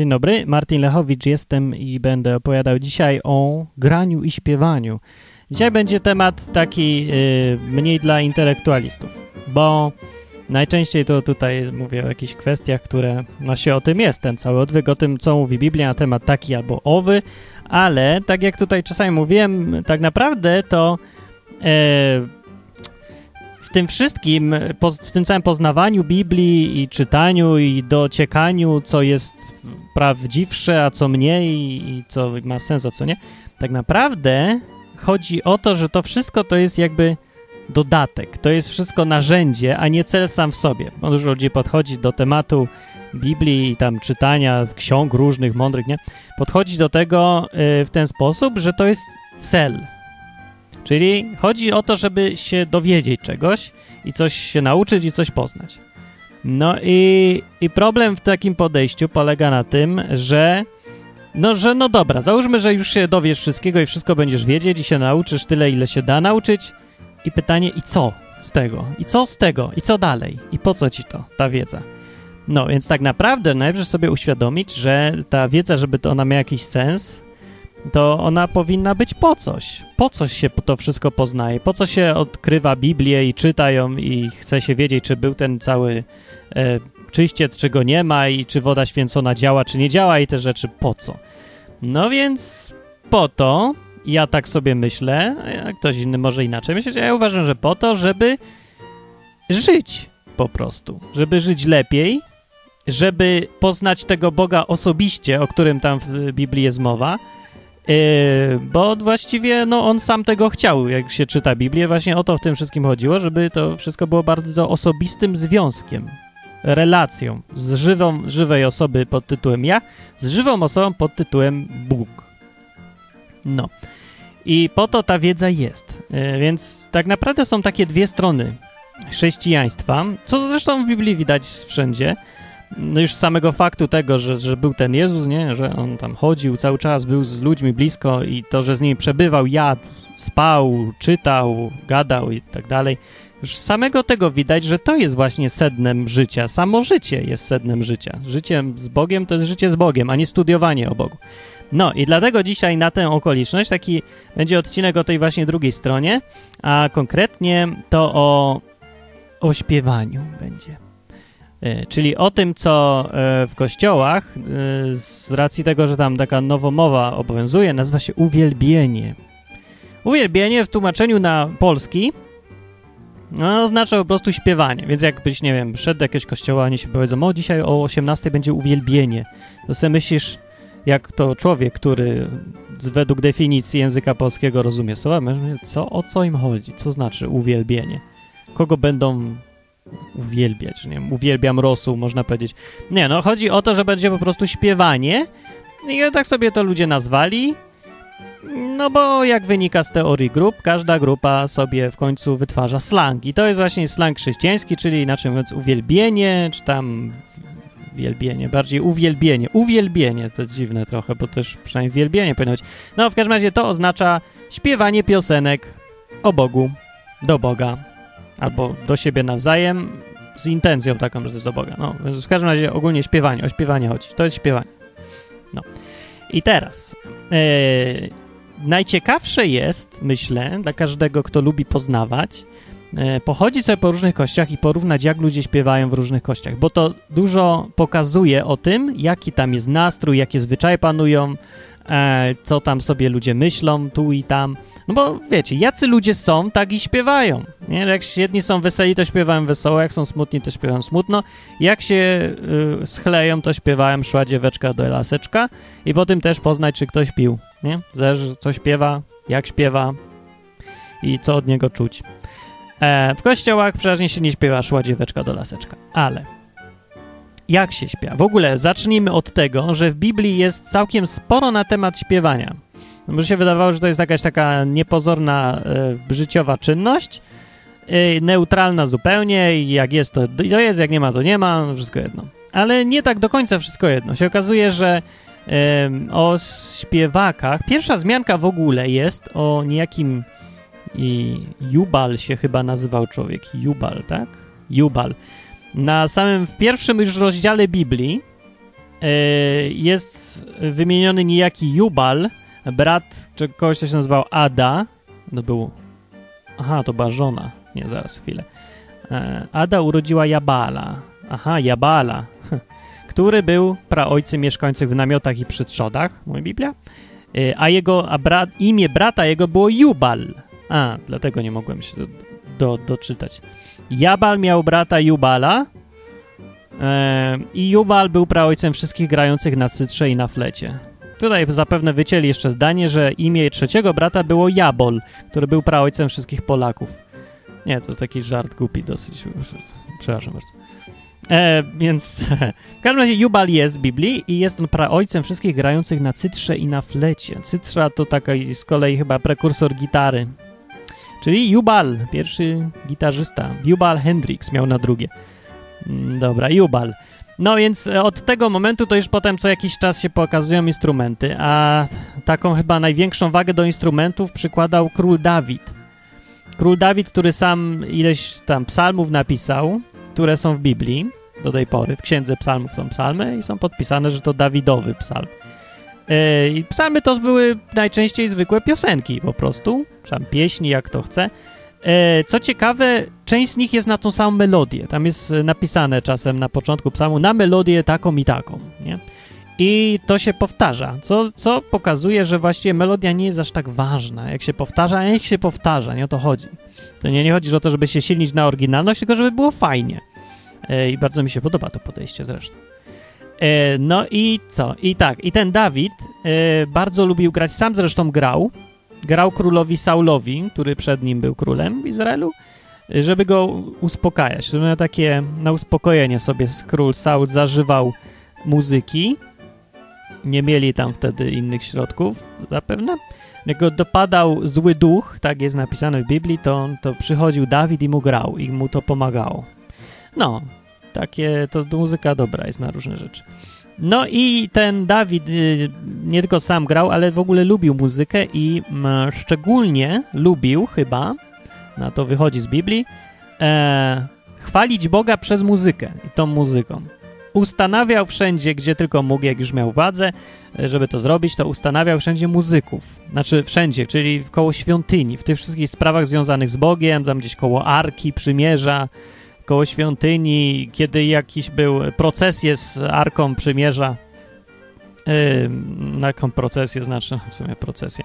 Dzień dobry, Martin Lechowicz jestem i będę opowiadał dzisiaj o graniu i śpiewaniu. Dzisiaj będzie temat taki e, mniej dla intelektualistów, bo najczęściej to tutaj mówię o jakichś kwestiach, które właśnie o tym jest ten cały odwyk, o tym, co mówi Biblia na temat taki albo owy, ale tak jak tutaj czasami mówiłem, tak naprawdę to e, w tym wszystkim, w tym całym poznawaniu Biblii i czytaniu i dociekaniu, co jest prawdziwsze, a co mniej i co ma sens, a co nie, tak naprawdę chodzi o to, że to wszystko to jest jakby dodatek, to jest wszystko narzędzie, a nie cel sam w sobie. Dużo ludzi podchodzi do tematu Biblii i tam czytania ksiąg różnych, mądrych, nie? Podchodzi do tego y, w ten sposób, że to jest cel, Czyli chodzi o to, żeby się dowiedzieć czegoś i coś się nauczyć i coś poznać. No i, i problem w takim podejściu polega na tym, że no, że no dobra, załóżmy, że już się dowiesz wszystkiego i wszystko będziesz wiedzieć i się nauczysz tyle, ile się da nauczyć i pytanie, i co z tego? I co z tego? I co dalej? I po co ci to, ta wiedza? No, więc tak naprawdę najpierw sobie uświadomić, że ta wiedza, żeby to ona miała jakiś sens, to ona powinna być po coś. Po coś się to wszystko poznaje, po co się odkrywa Biblię i czyta ją i chce się wiedzieć, czy był ten cały e, czyściec, czy go nie ma i czy woda święcona działa, czy nie działa i te rzeczy po co. No więc po to, ja tak sobie myślę, a ktoś inny może inaczej myśleć, ja uważam, że po to, żeby żyć po prostu, żeby żyć lepiej, żeby poznać tego Boga osobiście, o którym tam w Biblii jest mowa, bo właściwie no, on sam tego chciał, jak się czyta Biblię, właśnie o to w tym wszystkim chodziło, żeby to wszystko było bardzo osobistym związkiem, relacją z żywą, żywej osoby pod tytułem ja, z żywą osobą pod tytułem Bóg. No. I po to ta wiedza jest. Yy, więc tak naprawdę są takie dwie strony chrześcijaństwa, co zresztą w Biblii widać wszędzie no już samego faktu tego, że, że był ten Jezus, nie? że on tam chodził cały czas, był z ludźmi blisko i to, że z nimi przebywał, jadł, spał, czytał, gadał i tak dalej. Już samego tego widać, że to jest właśnie sednem życia. Samo życie jest sednem życia. Życie z Bogiem to jest życie z Bogiem, a nie studiowanie o Bogu. No i dlatego dzisiaj na tę okoliczność taki będzie odcinek o tej właśnie drugiej stronie, a konkretnie to o, o śpiewaniu będzie. E, czyli o tym, co e, w kościołach, e, z racji tego, że tam taka nowomowa obowiązuje, nazywa się uwielbienie. Uwielbienie w tłumaczeniu na polski no, oznacza po prostu śpiewanie. Więc jakbyś, nie wiem, szedł do jakiegoś kościoła, oni się powiedzą, o dzisiaj o 18 będzie uwielbienie. To sobie myślisz, jak to człowiek, który według definicji języka polskiego rozumie słowa, co, o co im chodzi? Co znaczy uwielbienie? Kogo będą uwielbiać, nie wiem, uwielbiam rosół, można powiedzieć. Nie, no chodzi o to, że będzie po prostu śpiewanie i tak sobie to ludzie nazwali, no bo jak wynika z teorii grup, każda grupa sobie w końcu wytwarza slang i to jest właśnie slang chrześcijański, czyli inaczej mówiąc uwielbienie, czy tam wielbienie, bardziej uwielbienie. Uwielbienie to dziwne trochę, bo też przynajmniej wielbienie powinno być. No w każdym razie to oznacza śpiewanie piosenek o Bogu, do Boga albo do siebie nawzajem z intencją taką, że to jest do Boga. No, więc w każdym razie ogólnie śpiewanie, o śpiewanie chodzi. To jest śpiewanie. No. I teraz yy, najciekawsze jest, myślę, dla każdego, kto lubi poznawać, yy, pochodzić sobie po różnych kościach i porównać, jak ludzie śpiewają w różnych kościach, bo to dużo pokazuje o tym, jaki tam jest nastrój, jakie zwyczaje panują, e, co tam sobie ludzie myślą tu i tam. No bo wiecie, jacy ludzie są, tak i śpiewają. Nie? Jak jedni są weseli, to śpiewają wesoło, jak są smutni, to śpiewają smutno. Jak się y, schleją, to śpiewałem szła dzieweczka do laseczka i po tym też poznać, czy ktoś pił. Nie? Zależy, co śpiewa, jak śpiewa i co od niego czuć. E, w kościołach przeważnie się nie śpiewa szła dzieweczka do laseczka, ale jak się śpiewa? W ogóle zacznijmy od tego, że w Biblii jest całkiem sporo na temat śpiewania. No, bo się wydawało, że to jest jakaś taka niepozorna y, życiowa czynność, y, neutralna zupełnie i jak jest, to, to jest, jak nie ma, to nie ma, no, wszystko jedno. Ale nie tak do końca wszystko jedno. Się okazuje, że y, o śpiewakach, pierwsza zmianka w ogóle jest o niejakim i Jubal się chyba nazywał człowiek. Jubal, tak? Jubal. Na samym w pierwszym już rozdziale Biblii e, jest wymieniony niejaki Jubal, brat kogoś, kto się nazywał Ada. To był. Aha, to była żona. Nie, zaraz, chwilę. E, Ada urodziła Jabala. Aha, Jabala, który był praojcem mieszkających w namiotach i przy trzodach, mówi Biblia. E, a jego a bra, imię brata jego było Jubal. A, dlatego nie mogłem się do, do, doczytać. Jabal miał brata Jubala e, i Jubal był praojcem wszystkich grających na cytrze i na flecie. Tutaj zapewne wycięli jeszcze zdanie, że imię trzeciego brata było Jabol, który był praojcem wszystkich Polaków. Nie, to taki żart głupi dosyć. Przepraszam bardzo. E, więc w każdym razie Jubal jest w Biblii i jest on praojcem wszystkich grających na cytrze i na flecie. Cytrza to taka z kolei chyba prekursor gitary. Czyli Jubal, pierwszy gitarzysta. Jubal Hendrix miał na drugie. Mm, dobra, Jubal. No więc od tego momentu to już potem co jakiś czas się pokazują instrumenty, a taką chyba największą wagę do instrumentów przykładał król Dawid. Król Dawid, który sam ileś tam psalmów napisał, które są w Biblii do tej pory. W księdze psalmów są psalmy i są podpisane, że to Dawidowy psalm. E, I psalmy to były najczęściej zwykłe piosenki po prostu, tam pieśni, jak to chce. E, co ciekawe, część z nich jest na tą samą melodię. Tam jest napisane czasem na początku psalmu na melodię taką i taką, nie? I to się powtarza, co, co pokazuje, że właściwie melodia nie jest aż tak ważna. Jak się powtarza, niech się powtarza, nie o to chodzi. To nie, nie chodzi o to, żeby się silnić na oryginalność, tylko żeby było fajnie. E, I bardzo mi się podoba to podejście zresztą. E, no i co? I tak, i ten Dawid e, bardzo lubił grać, sam zresztą grał. Grał królowi Saulowi, który przed nim był królem w Izraelu, żeby go uspokajać. To miał takie na uspokojenie sobie król Saul zażywał muzyki. Nie mieli tam wtedy innych środków, zapewne. Jak go dopadał zły duch, tak jest napisane w Biblii, to, to przychodził Dawid i mu grał i mu to pomagało. No, takie, to muzyka dobra jest na różne rzeczy. No i ten Dawid y, nie tylko sam grał, ale w ogóle lubił muzykę i m, szczególnie lubił chyba, na to wychodzi z Biblii, e, chwalić Boga przez muzykę i tą muzyką. Ustanawiał wszędzie, gdzie tylko mógł, jak już miał władzę, e, żeby to zrobić, to ustanawiał wszędzie muzyków. Znaczy wszędzie, czyli koło świątyni, w tych wszystkich sprawach związanych z Bogiem, tam gdzieś koło Arki, Przymierza, koło świątyni, kiedy jakiś był procesję z Arką Przymierza. Yy, na jaką procesję znaczy? W sumie procesję.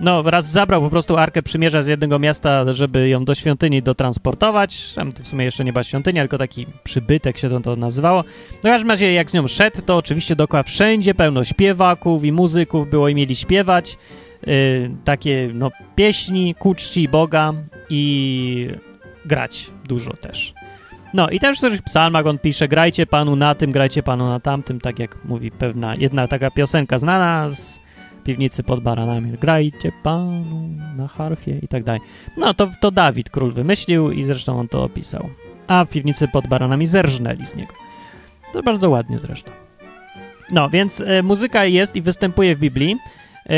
No, raz zabrał po prostu Arkę Przymierza z jednego miasta, żeby ją do świątyni dotransportować. Tam w sumie jeszcze nie była świątynia, tylko taki przybytek się to, to nazywało. No, w każdym razie, jak z nią szedł, to oczywiście dookoła wszędzie pełno śpiewaków i muzyków było i mieli śpiewać. Yy, takie, no, pieśni ku czci Boga i grać dużo też. No i też w psalmach on pisze, grajcie Panu na tym, grajcie Panu na tamtym, tak jak mówi pewna, jedna taka piosenka znana z piwnicy pod baranami. Grajcie Panu na harfie i tak dalej. No to, to Dawid król wymyślił i zresztą on to opisał. A w piwnicy pod baranami zerżnęli z niego. To bardzo ładnie zresztą. No, więc e, muzyka jest i występuje w Biblii. E,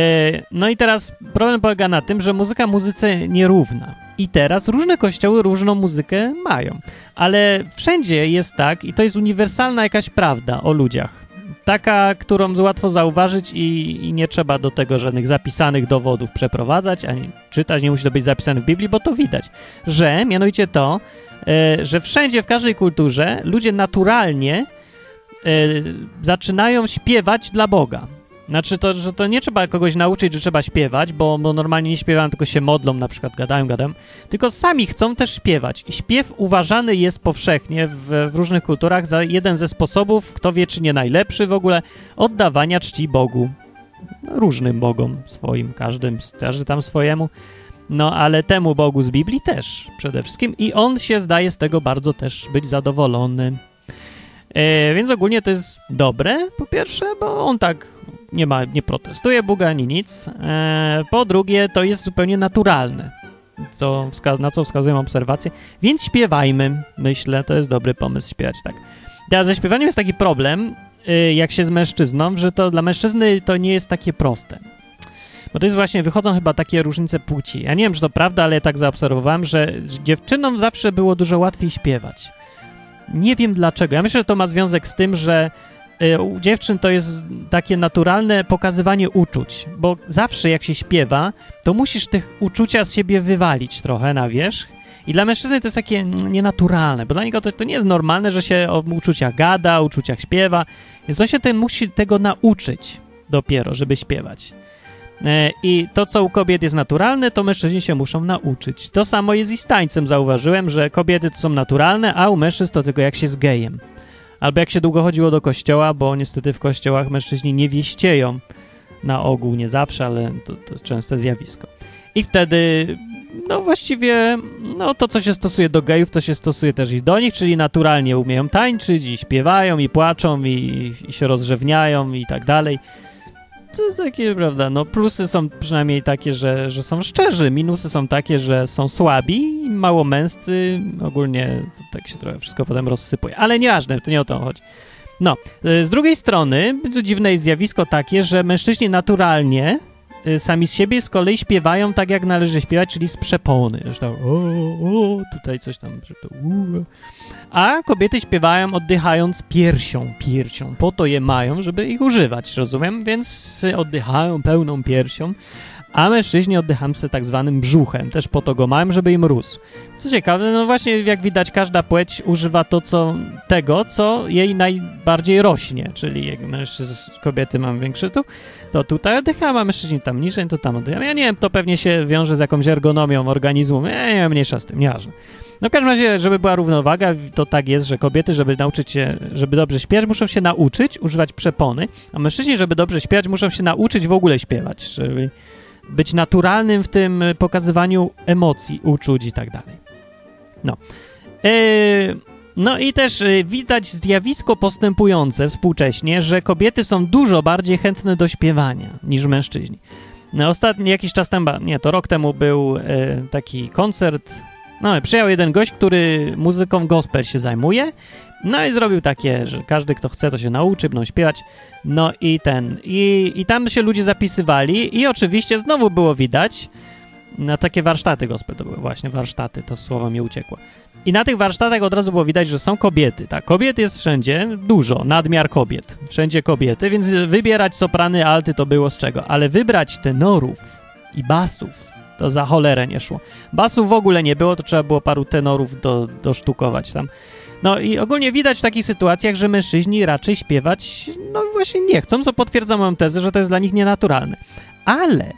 no i teraz problem polega na tym, że muzyka muzyce nierówna. I teraz różne kościoły różną muzykę mają. Ale wszędzie jest tak, i to jest uniwersalna jakaś prawda o ludziach. Taka, którą łatwo zauważyć i, i, nie trzeba do tego żadnych zapisanych dowodów przeprowadzać, ani czytać, nie musi to być zapisane w Biblii, bo to widać, że mianowicie to, e, że wszędzie, w każdej kulturze ludzie naturalnie e, zaczynają śpiewać dla Boga. Znaczy to, że to nie trzeba kogoś nauczyć, że trzeba śpiewać, bo, bo normalnie nie śpiewają, tylko się modlą, na przykład gadają, gadają, tylko sami chcą też śpiewać. Śpiew uważany jest powszechnie w, w różnych kulturach za jeden ze sposobów, kto wie czy nie najlepszy w ogóle, oddawania czci Bogu. Różnym Bogom swoim, każdym, każdy tam swojemu. No, ale temu Bogu z Biblii też przede wszystkim i on się zdaje z tego bardzo też być zadowolony. E, więc ogólnie to jest dobre, po pierwsze, bo on tak nie ma, nie protestuje Boga ani nic. E, po drugie, to jest zupełnie naturalne, co na co wskazują obserwacje. Więc śpiewajmy, myślę, to jest dobry pomysł śpiewać tak. Teraz ze śpiewaniem jest taki problem, y, jak się z mężczyzną, że to dla mężczyzny to nie jest takie proste. Bo to jest właśnie, wychodzą chyba takie różnice płci. Ja nie wiem, czy to prawda, ale ja tak zaobserwowałem, że dziewczynom zawsze było dużo łatwiej śpiewać. Nie wiem dlaczego. Ja myślę, że to ma związek z tym, że y, u dziewczyn to jest takie naturalne pokazywanie uczuć, bo zawsze jak się śpiewa, to musisz tych uczucia z siebie wywalić trochę na wierzch. I dla mężczyzny to jest takie mm, nienaturalne, bo dla niego to, to nie jest normalne, że się o uczuciach gada, o uczuciach śpiewa, więc on się ten musi tego nauczyć dopiero, żeby śpiewać. E, I to, co u kobiet jest naturalne, to mężczyźni się muszą nauczyć. To samo jest i z tańcem. Zauważyłem, że kobiety to są naturalne, a u mężczyzn to tylko jak się z gejem. Albo jak się długo chodziło do kościoła, bo niestety w kościołach mężczyźni nie wieścieją. Na ogół, nie zawsze, ale to, to częste zjawisko. I wtedy, no właściwie, no to, co się stosuje do gejów, to się stosuje też i do nich, czyli naturalnie umieją tańczyć i śpiewają i płaczą i, i się rozrzewniają i tak dalej to takie, prawda, no plusy są przynajmniej takie, że, że są szczerzy, minusy są takie, że są słabi mało męscy, ogólnie tak się trochę wszystko potem rozsypuje, ale nieważne, to nie o to chodzi. No, y, z drugiej strony, dziwne jest zjawisko takie, że mężczyźni naturalnie sami z siebie z kolei śpiewają tak, jak należy śpiewać, czyli z przepony. Zresztą o, o, tutaj coś tam, a kobiety śpiewają oddychając piersią, piersią. Po to je mają, żeby ich używać, rozumiem? Więc oddychają pełną piersią, a mężczyźni oddychają sobie tak zwanym brzuchem, też po to go mają, żeby im rósł. Co ciekawe, no właśnie jak widać każda płeć używa to, co, tego, co jej najbardziej rośnie, czyli jak mężczyzn, kobiety mam większy tu, to tutaj oddycham, a mężczyźni tam niżej, to tam oddycham. Ja nie wiem, to pewnie się wiąże z jakąś ergonomią organizmu, ja nie wiem, mniejsza z tym, nieważne. No w każdym razie, żeby była równowaga, to tak jest, że kobiety, żeby nauczyć się, żeby dobrze śpiewać, muszą się nauczyć używać przepony, a mężczyźni, żeby dobrze śpiewać, muszą się nauczyć w ogóle śpiewać, żeby być naturalnym w tym pokazywaniu emocji, uczuć i tak dalej. No. Yy, no i też yy, widać zjawisko postępujące współcześnie, że kobiety są dużo bardziej chętne do śpiewania niż mężczyźni. No, ostatni jakiś czas temu, nie, to rok temu był yy, taki koncert. No, przyjechał jeden gość, który muzyką gospel się zajmuje no i zrobił takie, że każdy, kto chce, to się nauczy, będą śpiewać. No i ten. I, I tam się ludzie zapisywali i oczywiście znowu było widać na takie warsztaty gospel, to były właśnie warsztaty, to słowo mi uciekło. I na tych warsztatach od razu było widać, że są kobiety, tak, kobiet jest wszędzie, dużo, nadmiar kobiet, wszędzie kobiety, więc wybierać soprany, alty to było z czego, ale wybrać tenorów i basów, to za cholerę nie szło. Basów w ogóle nie było, to trzeba było paru tenorów do, dosztukować tam. No i ogólnie widać w takich sytuacjach, że mężczyźni raczej śpiewać, no właśnie nie chcą, co potwierdza moją tezę, że to jest dla nich nienaturalne. Ale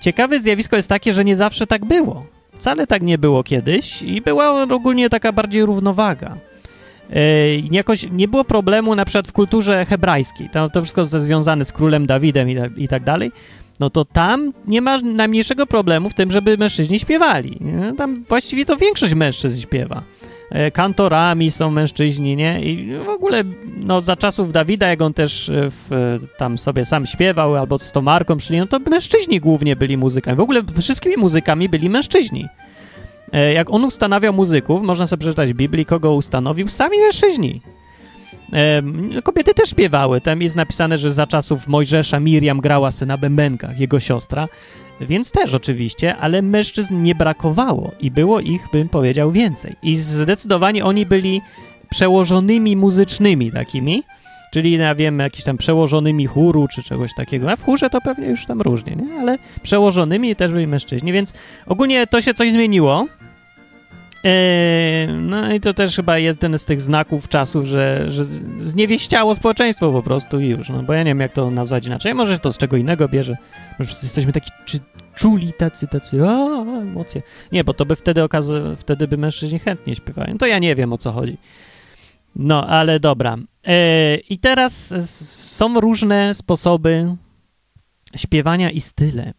ciekawe zjawisko jest takie, że nie zawsze tak było. Wcale tak nie było kiedyś i była ogólnie taka bardziej równowaga. Yy, jakoś nie było problemu na przykład w kulturze hebrajskiej. To, wszystko jest związane z królem Dawidem i i tak dalej. No to tam nie ma najmniejszego problemu w tym, żeby mężczyźni śpiewali. Tam właściwie to większość mężczyzn śpiewa. E, kantorami są mężczyźni, nie? I w ogóle, no za czasów Dawida, jak on też e, w, tam sobie sam śpiewał, albo z tą marką przyli, no to mężczyźni głównie byli muzykami. W ogóle wszystkimi muzykami byli mężczyźni. E, jak on ustanawiał muzyków, można sobie przeczytać Biblii, kogo ustanowił, sami mężczyźni. Kobiety też śpiewały. Tam jest napisane, że za czasów Mojżesza Miriam grała syna bębenkach, jego siostra. Więc też oczywiście, ale mężczyzn nie brakowało i było ich, bym powiedział, więcej. I zdecydowanie oni byli przełożonymi muzycznymi takimi, czyli, ja wiem, jakiś tam przełożonymi chóru czy czegoś takiego. A w chórze to pewnie już tam różnie, nie? Ale przełożonymi też byli mężczyźni, więc ogólnie to się coś zmieniło. Eee, no i to też chyba jeden z tych znaków czasów, że, że zniewieściało społeczeństwo po prostu i już, no bo ja nie wiem jak to nazwać inaczej, może to z czego innego bierze, może jesteśmy taki czy, czuli tacy, tacy, a, emocje. Nie, bo to by wtedy okazało, wtedy by mężczyźni chętnie śpiewali. No to ja nie wiem o co chodzi. No, ale dobra. Eee, I teraz są różne sposoby śpiewania i style.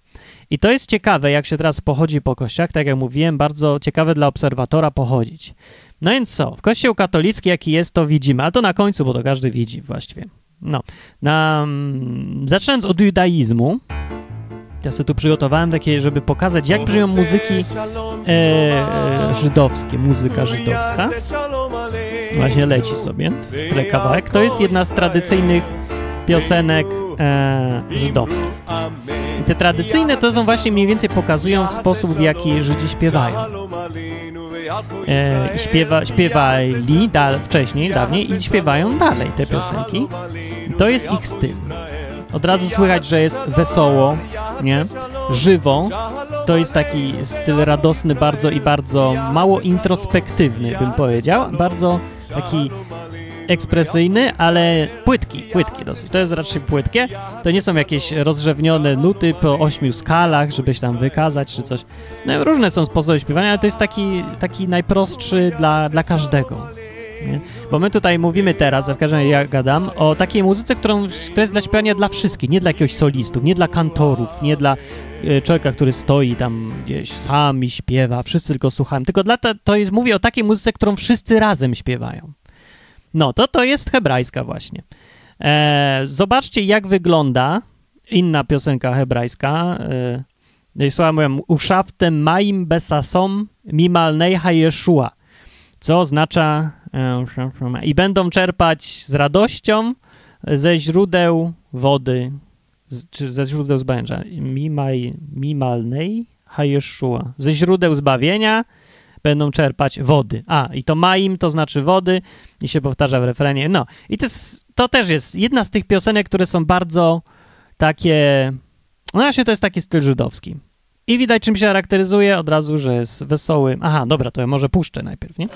I to jest ciekawe, jak się teraz pochodzi po kościach, tak jak mówiłem, bardzo ciekawe dla obserwatora pochodzić. No więc co, w kościół katolicki jaki jest, to widzimy, ale to na końcu, bo to każdy widzi właściwie. No, na, mm, zaczynając od judaizmu, ja sobie tu przygotowałem takie, żeby pokazać, jak brzmią muzyki e, żydowskie, muzyka żydowska. Właśnie leci sobie w kawałek. To jest jedna z tradycyjnych piosenek e, żydowskich. I te tradycyjne to są właśnie mniej więcej pokazują w sposób, w jaki Żydzi śpiewają. e, śpiewa, śpiewali da, wcześniej, dawniej i śpiewają dalej te piosenki. To jest ich styl. Od razu słychać, że jest wesoło, nie? Żywo. To jest taki styl radosny bardzo i bardzo mało introspektywny, bym powiedział. Bardzo taki ekspresyjny, ale płytki, płytki dosyć. To jest raczej płytkie. To nie są jakieś rozrzewnione nuty po ośmiu skalach, żeby się tam wykazać czy coś. No, różne są sposoby śpiewania, ale to jest taki, taki najprostszy dla, dla każdego. Nie? Bo my tutaj mówimy teraz, a w każdym razie ja gadam, o takiej muzyce, którą, która jest dla śpiewania dla wszystkich, nie dla jakiegoś solistów, nie dla kantorów, nie dla e, człowieka, który stoi tam gdzieś sam i śpiewa, wszyscy tylko słuchają, tylko dla to, to jest, mówię o takiej muzyce, którą wszyscy razem śpiewają. No, to to jest hebrajska właśnie. E, zobaczcie, jak wygląda inna piosenka hebrajska. E, słowa mówią, uszaftem maim besasom mimalneiha Jeszua, co oznacza e, i będą czerpać z radością ze źródeł wody, czy ze źródeł zbawienia. Mimaj, mimalnej Jeszua. Ze źródeł zbawienia będą czerpać wody. A, i to maim to znaczy wody i się powtarza w refrenie. No, i to, jest, to też jest jedna z tych piosenek, które są bardzo takie... No właśnie to jest taki styl żydowski. I widać, czym się charakteryzuje od razu, że jest wesoły. Aha, dobra, to ja może puszczę najpierw, nie?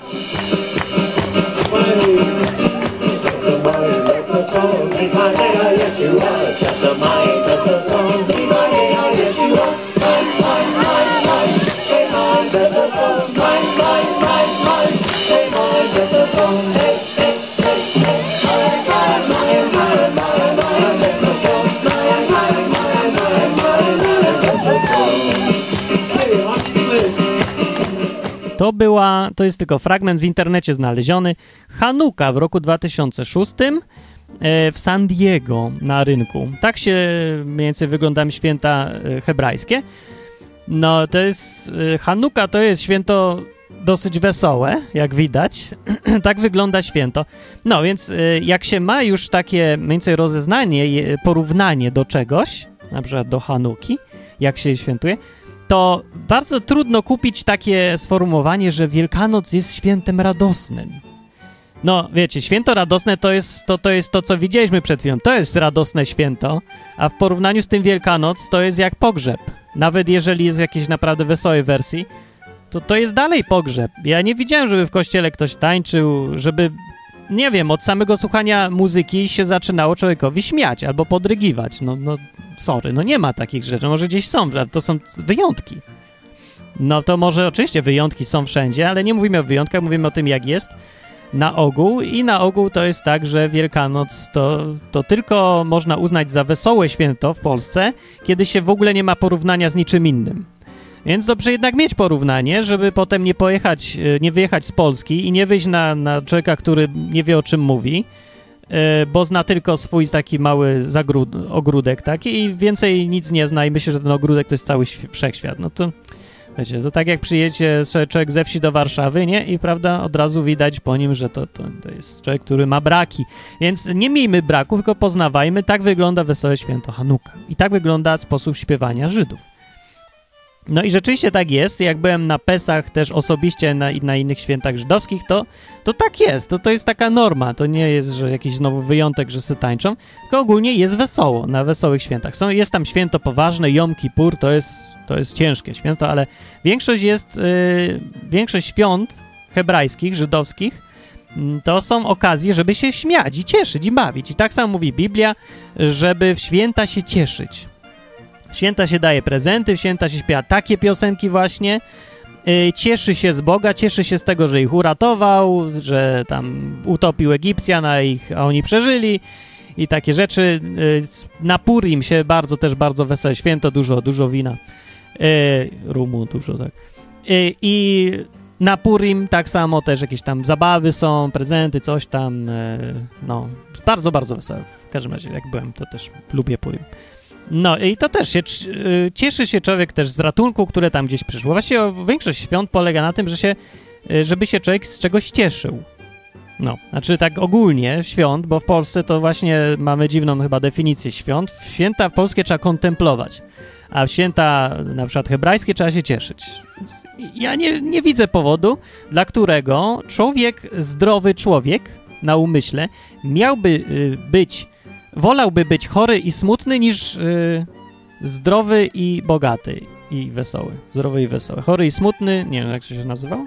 To była, to jest tylko fragment w internecie znaleziony. Hanuka w roku 2006 e, w San Diego na rynku. Tak się mniej więcej wyglądają święta e, hebrajskie. No, to jest e, Hanuka to jest święto dosyć wesołe, jak widać. tak wygląda święto. No, więc jak się ma już takie mniej więcej rozeznanie, porównanie do czegoś, na przykład do Hanuki, jak się świętuje, to bardzo trudno kupić takie sformułowanie, że Wielkanoc jest świętem radosnym. No, wiecie, święto radosne to jest to, to jest to, co widzieliśmy przed chwilą. To jest radosne święto, a w porównaniu z tym Wielkanoc to jest jak pogrzeb. Nawet jeżeli jest w jakiejś naprawdę wesołej wersji, to to jest dalej pogrzeb. Ja nie widziałem, żeby w kościele ktoś tańczył, żeby, nie wiem, od samego słuchania muzyki się zaczynało człowiekowi śmiać albo podrygiwać. No, no sorry, no nie ma takich rzeczy. Może gdzieś są, ale to są wyjątki. No to może oczywiście wyjątki są wszędzie, ale nie mówimy o wyjątkach, mówimy o tym, jak jest na ogół i na ogół to jest tak, że Wielkanoc to, to tylko można uznać za wesołe święto w Polsce, kiedy się w ogóle nie ma porównania z niczym innym. Więc dobrze jednak mieć porównanie, żeby potem nie pojechać, e, nie wyjechać z Polski i nie wyjść na, na człowieka, który nie wie o czym mówi, E, bo zna tylko swój taki mały zagród, ogródek, tak? I więcej nic nie zna i myślę, że ten ogródek to jest cały wszechświat. No to wiecie, to tak jak przyjedzie człowiek ze wsi do Warszawy, nie? I prawda, od razu widać po nim, że to, to, to jest człowiek, który ma braki. Więc nie miejmy braków, tylko poznawajmy. Tak wygląda Wesołe Święto Hanuka. I tak wygląda sposób śpiewania Żydów. No i rzeczywiście tak jest. Jak byłem na Pesach też osobiście na, na innych świętach żydowskich, to, to tak jest. To, to jest taka norma. To nie jest, że jakiś znowu wyjątek, że sy tańczą, tylko ogólnie jest wesoło na wesołych świętach. Są, jest tam święto poważne, Jom Kippur, to jest, to jest ciężkie święto, ale większość jest, yy, większość świąt hebrajskich, żydowskich, mm, to są okazje, żeby się śmiać i cieszyć i bawić. I tak samo mówi Biblia, żeby w święta się cieszyć. Święta się daje prezenty, święta się śpiewa takie piosenki właśnie. Yy, cieszy się z Boga, cieszy się z tego, że ich uratował, że tam utopił Egipcjan, a, ich, a oni przeżyli i takie rzeczy. Yy, na Purim się bardzo, też bardzo wesołe święto, dużo, dużo wina. Yy, rumu dużo, tak. I na Purim tak samo też jakieś tam zabawy są, prezenty, coś tam, no, bardzo, bardzo wesołe. W każdym razie, jak byłem, to też lubię Purim. No i to też się y, cieszy się człowiek też z ratunku, które tam gdzieś przyszło. Właściwie większość świąt polega na tym, że się, y, żeby się człowiek z czegoś cieszył. No, znaczy tak ogólnie świąt, bo w Polsce to właśnie mamy dziwną chyba definicję świąt. Święta w polskie trzeba kontemplować. a w święta na przykład hebrajskie trzeba się cieszyć. Ja nie, nie widzę powodu, dla którego człowiek, zdrowy człowiek na umyśle miałby y, być, wolałby być chory i smutny niż y, zdrowy i bogaty i wesoły. Zdrowy i wesoły. Chory i smutny, nie wiem jak to się nazywał?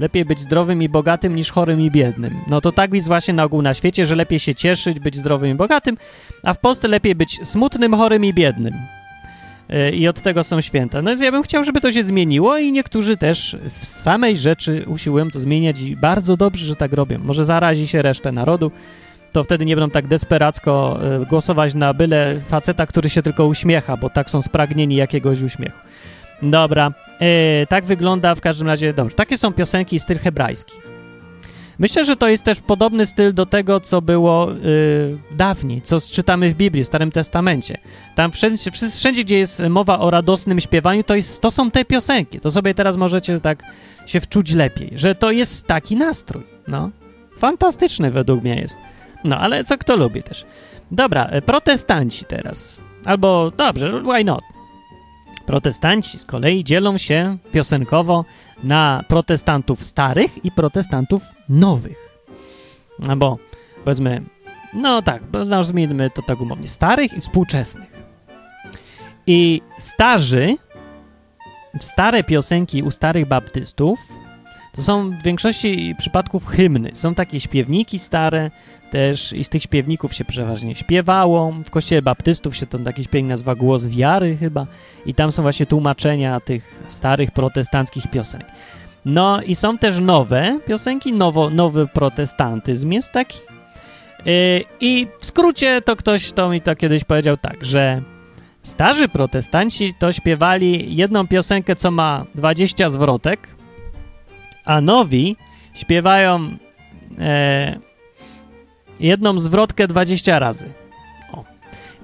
Lepiej być zdrowym i bogatym niż chorym i biednym. No to tak jest właśnie na ogół na świecie, że lepiej się cieszyć, być zdrowym i bogatym, a w Polsce lepiej być smutnym, chorym i biednym. E, I od tego są święta. No więc ja bym chciał, żeby to się zmieniło i niektórzy też w samej rzeczy usiłują to zmieniać i bardzo dobrze, że tak robią. Może zarazi się resztę narodu, to wtedy nie będą tak desperacko e, głosować na byle faceta, który się tylko uśmiecha, bo tak są spragnieni jakiegoś uśmiechu. Dobra, e, tak wygląda w każdym razie, dobrze, takie są piosenki styl hebrajski. Myślę, że to jest też podobny styl do tego, co było y, dawniej, co czytamy w Biblii, w Starym Testamencie. Tam wszędzie, wszędzie, gdzie jest mowa o radosnym śpiewaniu, to, jest, to są te piosenki. To sobie teraz możecie tak się wczuć lepiej, że to jest taki nastrój. No, fantastyczny według mnie jest. No, ale co kto lubi też. Dobra, e, protestanci teraz. Albo, dobrze, why not? Protestanci z kolei dzielą się piosenkowo na protestantów starych i protestantów nowych. No bo, powiedzmy, no tak, nazwijmy to tak umownie, starych i współczesnych. I starzy, stare piosenki u starych baptystów to są w większości przypadków hymny. Są takie śpiewniki stare, też i z tych śpiewników się przeważnie śpiewało. W kościele baptystów się to taki śpiewnik nazywa Głos Wiary chyba i tam są właśnie tłumaczenia tych starych protestanckich piosenek. No i są też nowe piosenki, nowo, nowy protestantyzm jest taki. Yy, I w skrócie to ktoś to mi to kiedyś powiedział tak, że starzy protestanci to śpiewali jedną piosenkę, co ma 20 zwrotek, a nowi śpiewają e, jedną zwrotkę 20 razy. O.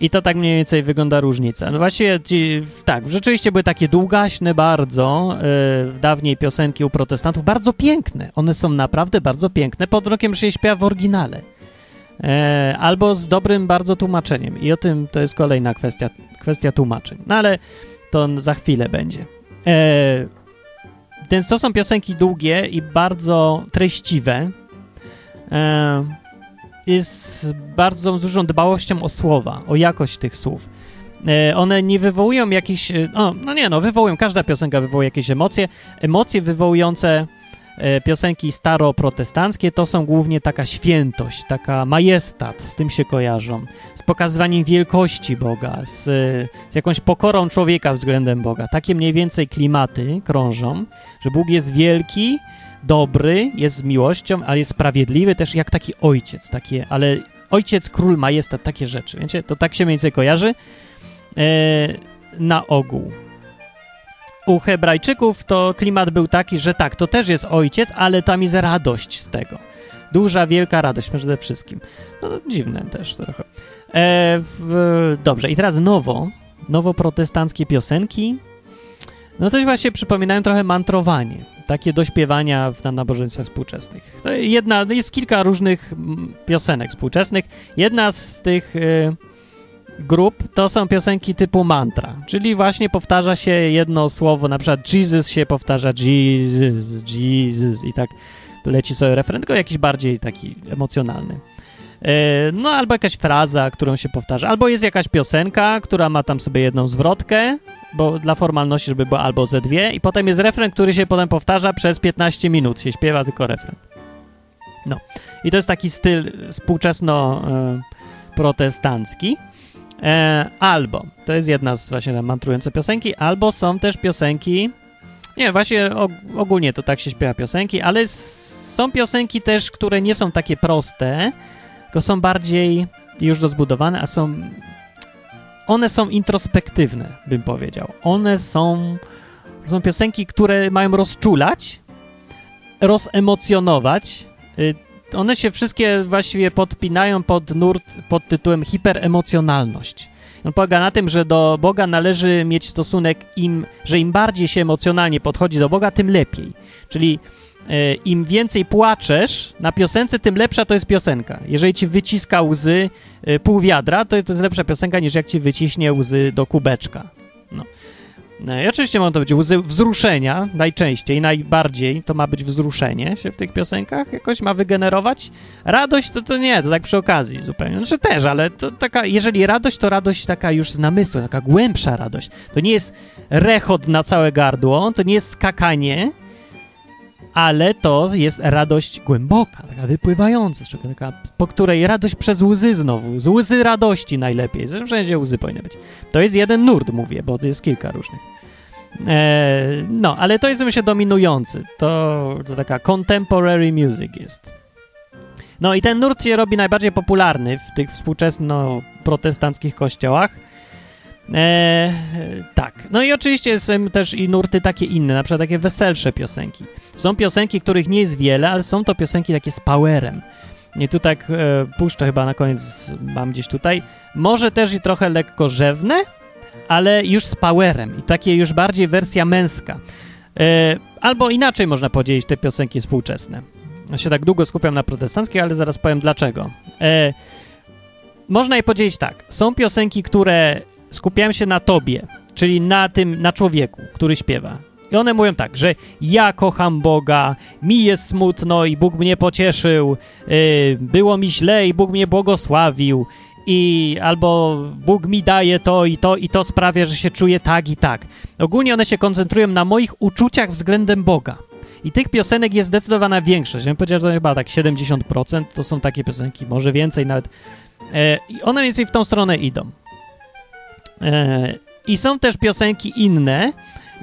I to tak mniej więcej wygląda różnica. No właściwie ci, tak, rzeczywiście były takie długaśne bardzo e, dawniej piosenki u protestantów, bardzo piękne. One są naprawdę bardzo piękne. Pod rokiem się śpiewa w oryginale. E, albo z dobrym bardzo tłumaczeniem. I o tym to jest kolejna kwestia, kwestia tłumaczeń. No ale to za chwilę będzie. E, więc to są piosenki długie i bardzo treściwe. E, jest bardzo dużą dbałością o słowa, o jakość tych słów. E, one nie wywołują jakichś. O, no nie, no, wywołują. Każda piosenka wywołuje jakieś emocje. Emocje wywołujące E, piosenki staroprotestanckie to są głównie taka świętość, taka majestat, z tym się kojarzą, z pokazywaniem wielkości Boga, z, z jakąś pokorą człowieka względem Boga. Takie mniej więcej klimaty krążą, że Bóg jest wielki, dobry, jest z miłością, ale jest sprawiedliwy też jak taki ojciec, takie, ale ojciec, król, majestat, takie rzeczy, wiecie, to tak się mniej więcej kojarzy e, na ogół u Hebrajczyków to klimat był taki, że tak, to też jest ojciec, ale tam jest radość z tego. Duża, wielka radość przede wszystkim. No, dziwne też trochę. E, w, dobrze, i teraz nowo, nowo protestanckie piosenki, no to właśnie przypominają trochę mantrowanie, takie do śpiewania w, na nabożeństwach współczesnych. To jedna, jest kilka różnych piosenek współczesnych. Jedna z tych... E, grup to są piosenki typu mantra, czyli właśnie powtarza się jedno słowo, na przykład Jesus się powtarza Jesus, Jesus i tak leci sobie refren, tylko jakiś bardziej taki emocjonalny. E, no albo jakaś fraza, którą się powtarza, albo jest jakaś piosenka, która ma tam sobie jedną zwrotkę, bo dla formalności, żeby była albo ze dwie i potem jest refren, który się potem powtarza przez 15 minut, się śpiewa tylko refren. No. I to jest taki styl współczesno-protestancki. E, E, albo, to jest jedna z właśnie mantrujące piosenki, albo są też piosenki, nie, właśnie og ogólnie to tak się śpiewa piosenki, ale są piosenki też, które nie są takie proste, tylko są bardziej już rozbudowane, a są one są introspektywne, bym powiedział. One są są piosenki, które mają rozczulać, rozemocjonować, y, one się wszystkie właściwie podpinają pod nurt pod tytułem hiperemocjonalność. On polega na tym, że do Boga należy mieć stosunek im, że im bardziej się emocjonalnie podchodzi do Boga, tym lepiej. Czyli im więcej płaczesz na piosence, tym lepsza to jest piosenka. Jeżeli ci wyciska łzy e, pół wiadra, to, to jest lepsza piosenka niż jak ci wyciśnie łzy do kubeczka. No. No I oczywiście mogą to być łzy wzruszenia, najczęściej, najbardziej to ma być wzruszenie się w tych piosenkach, jakoś ma wygenerować. Radość to, to nie, to tak przy okazji zupełnie. Znaczy też, ale to taka, jeżeli radość, to radość taka już z namysłu, taka głębsza radość. To nie jest rechot na całe gardło, to nie jest skakanie, ale to jest radość głęboka, taka wypływająca, taka, po której radość przez łzy znowu, z łzy radości najlepiej, zresztą wszędzie łzy powinny być. To jest jeden nurt, mówię, bo to jest kilka różnych. E, no, ale to jest myślę dominujący, to, to taka contemporary music jest. No i ten nurt się robi najbardziej popularny w tych współczesno-protestanckich kościołach, E, tak. No i oczywiście są też i nurty takie inne, na przykład takie weselsze piosenki. Są piosenki, których nie jest wiele, ale są to piosenki takie z powerem. I tu tak e, puszczę chyba na koniec, mam gdzieś tutaj. Może też i trochę lekko rzewne, ale już z powerem i takie już bardziej wersja męska. E, albo inaczej można podzielić te piosenki współczesne. Ja się tak długo skupiam na protestanckich, ale zaraz powiem dlaczego. E, można je podzielić tak. Są piosenki, które skupiałem się na tobie, czyli na tym, na człowieku, który śpiewa. I one mówią tak, że ja kocham Boga, mi jest smutno i Bóg mnie pocieszył, yy, było mi źle i Bóg mnie błogosławił, i albo Bóg mi daje to i to i to sprawia, że się czuję tak i tak. Ogólnie one się koncentrują na moich uczuciach względem Boga. I tych piosenek jest zdecydowana większość. Ja bym powiedział, że chyba tak 70% to są takie piosenki, może więcej nawet. E, I one więcej w tą stronę idą. E, I są też piosenki inne,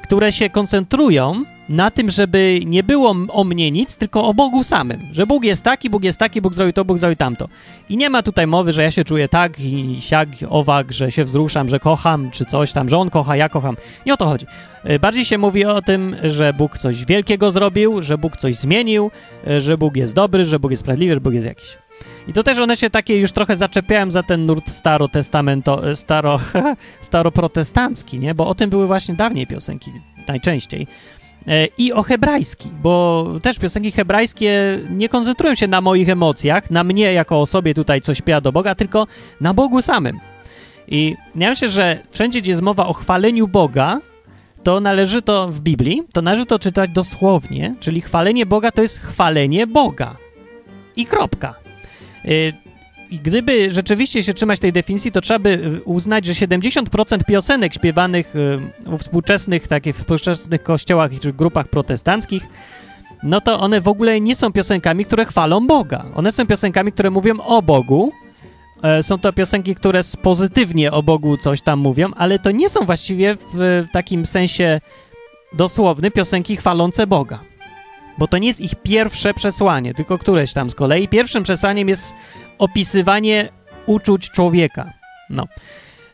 które się koncentrują na tym, żeby nie było o mnie nic, tylko o Bogu samym. Że Bóg jest taki, Bóg jest taki, Bóg zrobił to, Bóg zrobił tamto. I nie ma tutaj mowy, że ja się czuję tak i siak, owak, że się wzruszam, że kocham, czy coś tam, że on kocha, ja kocham. Nie o to chodzi. E, bardziej się mówi o tym, że Bóg coś wielkiego zrobił, że Bóg coś zmienił, e, że Bóg jest dobry, że Bóg jest sprawiedliwy, że Bóg jest jakiś. I to też one się takie już trochę zaczepiałem za ten nurt starotestamento, e, staro, staroprotestancki, nie? Bo o tym były właśnie dawniej piosenki najczęściej. E, I o hebrajski, bo też piosenki hebrajskie nie koncentrują się na moich emocjach, na mnie jako osobie tutaj, co śpiewa do Boga, tylko na Bogu samym. I ja myślę, że wszędzie, gdzie jest mowa o chwaleniu Boga, to należy to w Biblii, to należy to czytać dosłownie, czyli chwalenie Boga to jest chwalenie Boga. I kropka. Y, gdyby rzeczywiście się trzymać tej definicji, to trzeba by y, uznać, że 70% piosenek śpiewanych y, w współczesnych, takich współczesnych kościołach czy grupach protestanckich, no to one w ogóle nie są piosenkami, które chwalą Boga. One są piosenkami, które mówią o Bogu. E, są to piosenki, które pozytywnie o Bogu coś tam mówią, ale to nie są właściwie w takim sensie dosłowny piosenki chwalące Boga bo to nie jest ich pierwsze przesłanie, tylko któreś tam z kolei. Pierwszym przesłaniem jest opisywanie uczuć człowieka. No.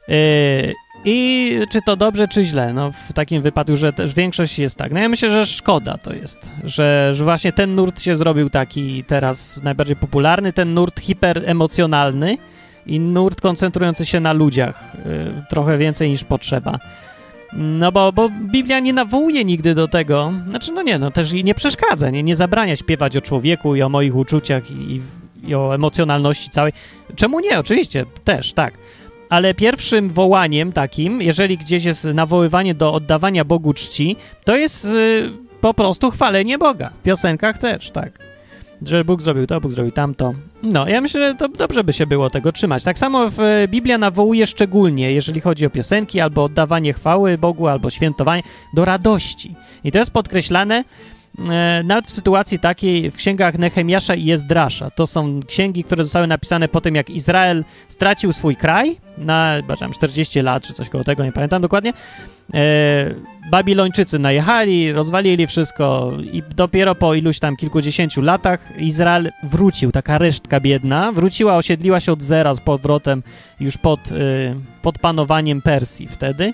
Yy, I czy to dobrze, czy źle? No, w takim wypadku, że też większość jest tak. No ja myślę, że szkoda to jest, że, że właśnie ten nurt się zrobił taki teraz najbardziej popularny, ten nurt hiperemocjonalny i nurt koncentrujący się na ludziach yy, trochę więcej niż potrzeba. No bo, bo Biblia nie nawołuje nigdy do tego, znaczy no nie, no też i nie przeszkadza, nie, nie zabrania śpiewać o człowieku i o moich uczuciach i, i o emocjonalności całej. Czemu nie? Oczywiście, też, tak. Ale pierwszym wołaniem takim, jeżeli gdzieś jest nawoływanie do oddawania Bogu czci, to jest y, po prostu chwalenie Boga. W piosenkach też, tak że Bóg zrobił to, Bóg zrobił tamto. No, ja myślę, że to dobrze by się było tego trzymać. Tak samo w e, Biblia nawołuje szczególnie, jeżeli chodzi o piosenki, albo oddawanie chwały Bogu, albo świętowanie, do radości. I to jest podkreślane nawet w sytuacji takiej w księgach Nehemiasza i Jezdrasza. To są księgi, które zostały napisane po tym, jak Izrael stracił swój kraj na, chyba 40 lat, czy coś koło tego, nie pamiętam dokładnie. E, Babilończycy najechali, rozwalili wszystko i dopiero po iluś tam kilkudziesięciu latach Izrael wrócił, taka resztka biedna, wróciła, osiedliła się od zera z powrotem już pod, y, pod panowaniem Persji wtedy.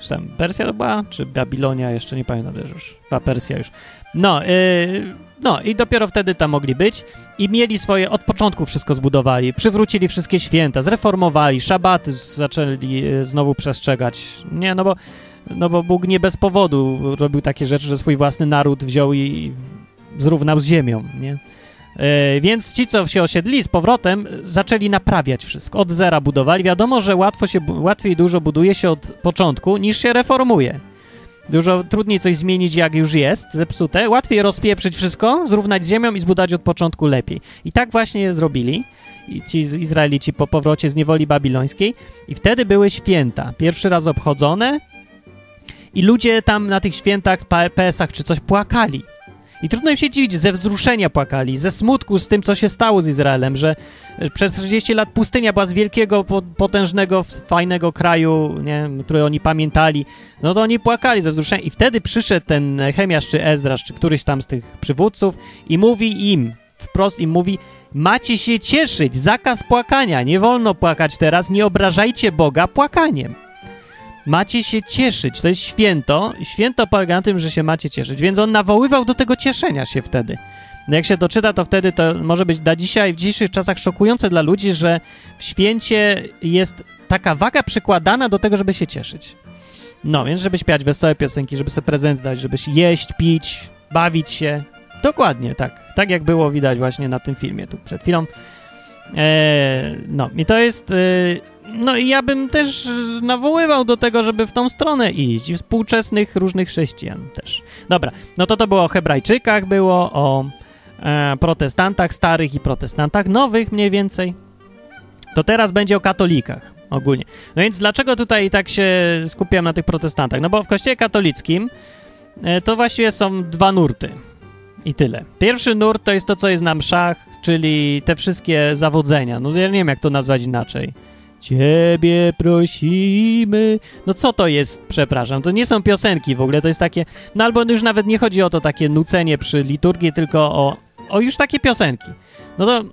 Czy tam Persja to była, czy Babilonia, jeszcze nie pamiętam też już, była Persja już. No, y, no i dopiero wtedy tam mogli być i mieli swoje, od początku wszystko zbudowali, przywrócili wszystkie święta, zreformowali, szabaty zaczęli y, znowu przestrzegać. Nie, no bo no bo Bóg nie bez powodu robił takie rzeczy, że swój własny naród wziął i zrównał z ziemią, nie? E, więc ci, co się osiedli z powrotem, zaczęli naprawiać wszystko. Od zera budowali. Wiadomo, że łatwo się, łatwiej dużo buduje się od początku, niż się reformuje. Dużo trudniej coś zmienić, jak już jest zepsute. Łatwiej rozpieprzyć wszystko, zrównać z ziemią i zbudować od początku lepiej. I tak właśnie zrobili i ci Izraelici po powrocie z niewoli babilońskiej. I wtedy były święta. Pierwszy raz obchodzone i ludzie tam na tych świętach, PSach czy coś płakali. I trudno im się dziwić, ze wzruszenia płakali, ze smutku z tym, co się stało z Izraelem, że przez 40 lat pustynia była z wielkiego, potężnego, fajnego kraju, nie, który oni pamiętali. No to oni płakali ze wzruszenia. I wtedy przyszedł ten Chemiasz czy Ezrasz, czy któryś tam z tych przywódców i mówi im, wprost im mówi, macie się cieszyć, zakaz płakania, nie wolno płakać teraz, nie obrażajcie Boga płakaniem. Macie się cieszyć, to jest święto. Święto polega na tym, że się macie cieszyć, więc on nawoływał do tego cieszenia się wtedy. No jak się doczyta, to wtedy to może być dla dzisiaj, w dzisiejszych czasach szokujące dla ludzi, że w święcie jest taka waga przykładana do tego, żeby się cieszyć. No, więc żeby śpiewać wesołe piosenki, żeby sobie prezent dać, żeby jeść, pić, bawić się. Dokładnie, tak. Tak jak było widać właśnie na tym filmie tu przed chwilą. Eee, no i to jest... Eee, no i ja bym też nawoływał do tego, żeby w tą stronę iść. I współczesnych różnych chrześcijan też. Dobra, no to to było o Hebrajczykach, było o e, protestantach starych i protestantach nowych mniej więcej. To teraz będzie o katolikach ogólnie. No więc dlaczego tutaj tak się skupiam na tych protestantach? No bo w kościele katolickim e, to właściwie są dwa nurty. I tyle. Pierwszy nurt to jest to, co jest na mszach, czyli te wszystkie zawodzenia. No ja nie wiem, jak to nazwać inaczej. Ciebie prosimy. No co to jest, przepraszam, to nie są piosenki w ogóle, to jest takie, no albo już nawet nie chodzi o to takie nucenie przy liturgii, tylko o, o już takie piosenki. No to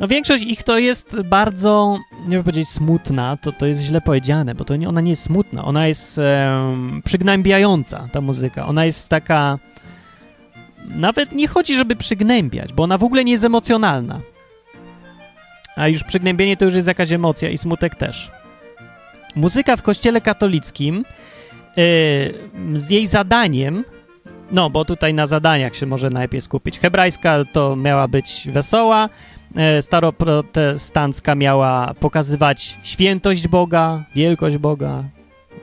no większość ich to jest bardzo, nie wiem powiedzieć smutna, to, to jest źle powiedziane, bo to nie, ona nie jest smutna, ona jest um, przygnębiająca, ta muzyka. Ona jest taka, nawet nie chodzi, żeby przygnębiać, bo ona w ogóle nie jest emocjonalna. A już przygnębienie to już jest jakaś emocja i smutek też. Muzyka w kościele katolickim yy, z jej zadaniem, no bo tutaj na zadaniach się może najlepiej skupić. Hebrajska to miała być wesoła, yy, staroprotestancka miała pokazywać świętość Boga, wielkość Boga,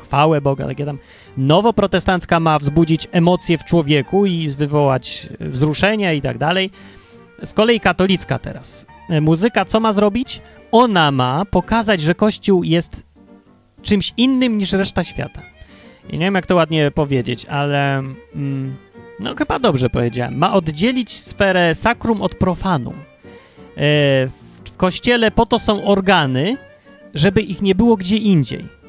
chwałę Boga, takie tam. Nowoprotestancka ma wzbudzić emocje w człowieku i wywołać wzruszenia i tak dalej. Z kolei katolicka teraz muzyka co ma zrobić? Ona ma pokazać, że Kościół jest czymś innym niż reszta świata. I nie wiem, jak to ładnie powiedzieć, ale mm, no chyba dobrze powiedziałem. Ma oddzielić sferę sakrum od profanum. E, w kościele po to są organy, żeby ich nie było gdzie indziej.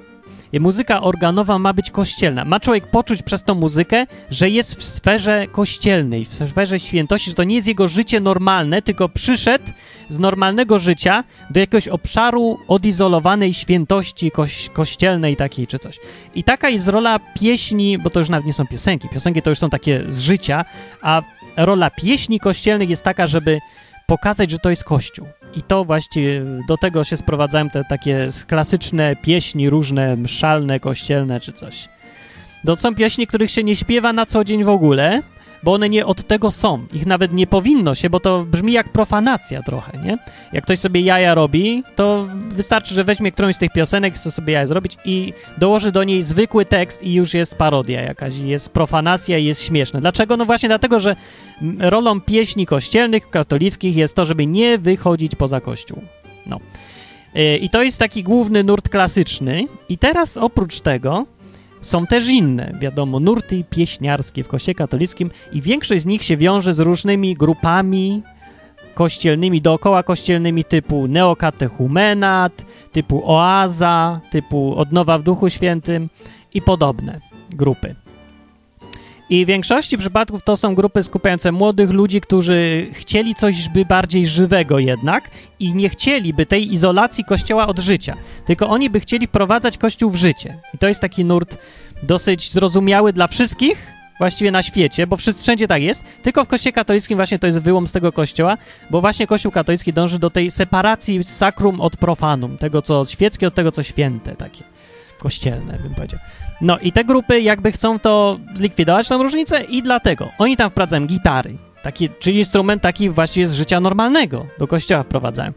Muzyka organowa ma być kościelna. Ma człowiek poczuć przez tą muzykę, że jest w sferze kościelnej, w sferze świętości, że to nie jest jego życie normalne, tylko przyszedł z normalnego życia do jakiegoś obszaru odizolowanej świętości koś kościelnej takiej czy coś. I taka jest rola pieśni, bo to już nawet nie są piosenki. Piosenki to już są takie z życia, a rola pieśni kościelnych jest taka, żeby pokazać, że to jest kościół. I to właściwie do tego się sprowadzają te takie klasyczne pieśni, różne mszalne, kościelne czy coś. To są pieśni, których się nie śpiewa na co dzień w ogóle, bo one nie od tego są. Ich nawet nie powinno się, bo to brzmi jak profanacja trochę, nie? Jak ktoś sobie jaja robi, to wystarczy, że weźmie którąś z tych piosenek, chce sobie jaja zrobić i dołoży do niej zwykły tekst i już jest parodia jakaś, jest profanacja i jest śmieszne. Dlaczego? No właśnie dlatego, że rolą pieśni kościelnych, katolickich jest to, żeby nie wychodzić poza kościół. No. Y, I to jest taki główny nurt klasyczny. I teraz oprócz tego są też inne, wiadomo, nurty pieśniarskie w kościele katolickim i większość z nich się wiąże z różnymi grupami kościelnymi, dookoła kościelnymi typu neokatechumenat, typu oaza, typu odnowa w Duchu Świętym i podobne grupy. I w większości przypadków to są grupy skupiające młodych ludzi, którzy chcieli coś by bardziej żywego jednak i nie chcieliby tej izolacji Kościoła od życia, tylko oni by chcieli wprowadzać Kościół w życie. I to jest taki nurt dosyć zrozumiały dla wszystkich, właściwie na świecie, bo wszędzie tak jest, tylko w Kościele katolickim właśnie to jest wyłom z tego Kościoła, bo właśnie Kościół katolicki dąży do tej separacji sakrum od profanum, tego co świeckie od tego co święte, takie kościelne bym powiedział. No i te grupy jakby chcą to zlikwidować, tą różnicę i dlatego oni tam wprowadzają gitary, taki, czyli instrument taki właściwie z życia normalnego do kościoła wprowadzają.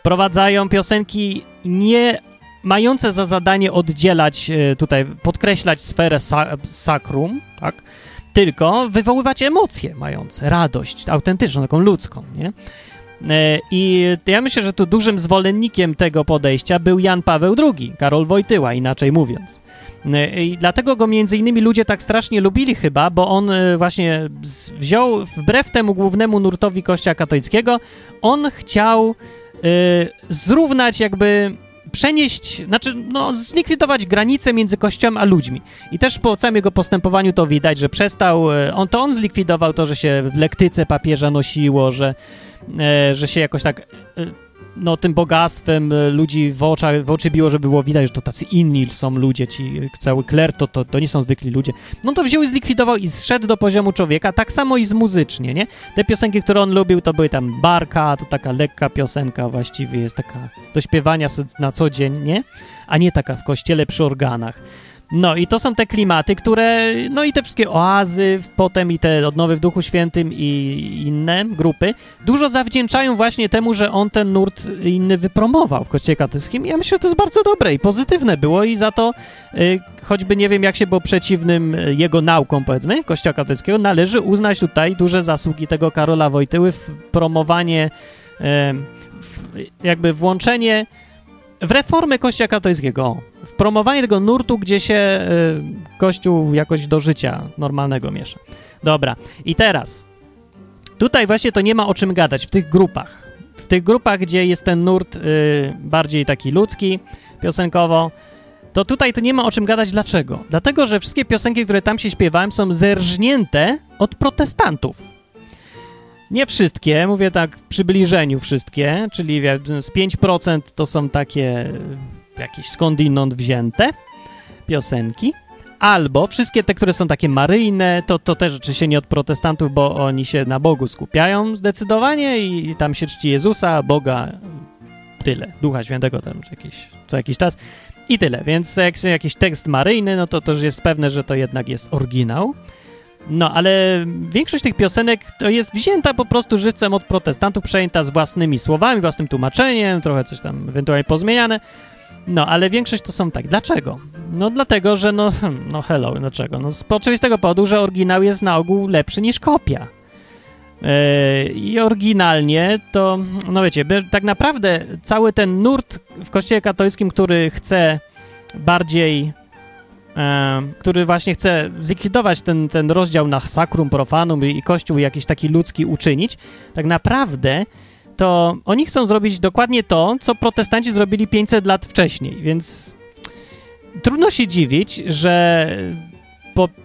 Wprowadzają piosenki nie mające za zadanie oddzielać e, tutaj, podkreślać sferę sa sakrum, tak? Tylko wywoływać emocje mające, radość autentyczną, taką ludzką, nie? E, I ja myślę, że tu dużym zwolennikiem tego podejścia był Jan Paweł II, Karol Wojtyła, inaczej mówiąc. E, I dlatego go między innymi ludzie tak strasznie lubili chyba, bo on właśnie wziął, wbrew temu głównemu nurtowi Kościoła katolickiego, on chciał zrównać jakby przenieść, znaczy no, zlikwidować granice między Kościołem a ludźmi. I też po całym jego postępowaniu to widać, że przestał, e, on to on zlikwidował to, że się w lektyce papieża nosiło, że, e, że się jakoś tak e, no, tym bogactwem e, ludzi w, oczach, w oczy biło, żeby było widać, że to tacy inni są ludzie, ci cały kler to, to, to nie są zwykli ludzie. No to wziął i zlikwidował i zszedł do poziomu człowieka, tak samo i z muzycznie, nie? Te piosenki, które on lubił, to były tam Barka, to taka lekka piosenka właściwie, jest taka do śpiewania na co dzień, nie? A nie taka w kościele przy organach. No i to są te klimaty, które, no i te wszystkie oazy, potem i te odnowy w Duchu Świętym i inne grupy, dużo zawdzięczają właśnie temu, że on ten nurt inny wypromował w Kościele Katolickim. Ja myślę, że to jest bardzo dobre i pozytywne było i za to, y, choćby nie wiem, jak się było przeciwnym jego naukom, powiedzmy, Kościoła Katolickiego, należy uznać tutaj duże zasługi tego Karola Wojtyły w promowanie, y, w, jakby włączenie w reformę Kościoła katolickiego, w promowanie tego nurtu, gdzie się y, Kościół jakoś do życia normalnego miesza. Dobra, i teraz, tutaj właśnie to nie ma o czym gadać w tych grupach. W tych grupach, gdzie jest ten nurt y, bardziej taki ludzki, piosenkowo, to tutaj to nie ma o czym gadać. Dlaczego? Dlatego, że wszystkie piosenki, które tam się śpiewałem, są zerżnięte od protestantów. Nie wszystkie, mówię tak w przybliżeniu wszystkie, czyli z 5% to są takie jakieś skądinąd wzięte piosenki, albo wszystkie te, które są takie maryjne, to, to też oczywiście nie od protestantów, bo oni się na Bogu skupiają zdecydowanie i tam się czci Jezusa, Boga, tyle, Ducha Świętego tam jakiś, co jakiś czas i tyle, więc jak jakiś tekst maryjny, no to już jest pewne, że to jednak jest oryginał. No, ale większość tych piosenek to jest wzięta po prostu żywcem od protestantów, przejęta z własnymi słowami, własnym tłumaczeniem, trochę coś tam ewentualnie pozmieniane. No, ale większość to są tak. Dlaczego? No dlatego, że no, hmm, no hello, dlaczego? No z oczywistego powodu, że oryginał jest na ogół lepszy niż kopia. Yy, I oryginalnie to, no wiecie, tak naprawdę cały ten nurt w kościele katolickim, który chce bardziej który właśnie chce zlikwidować ten, ten rozdział na sakrum, profanum i kościół jakiś taki ludzki uczynić, tak naprawdę to oni chcą zrobić dokładnie to, co protestanci zrobili 500 lat wcześniej, więc trudno się dziwić, że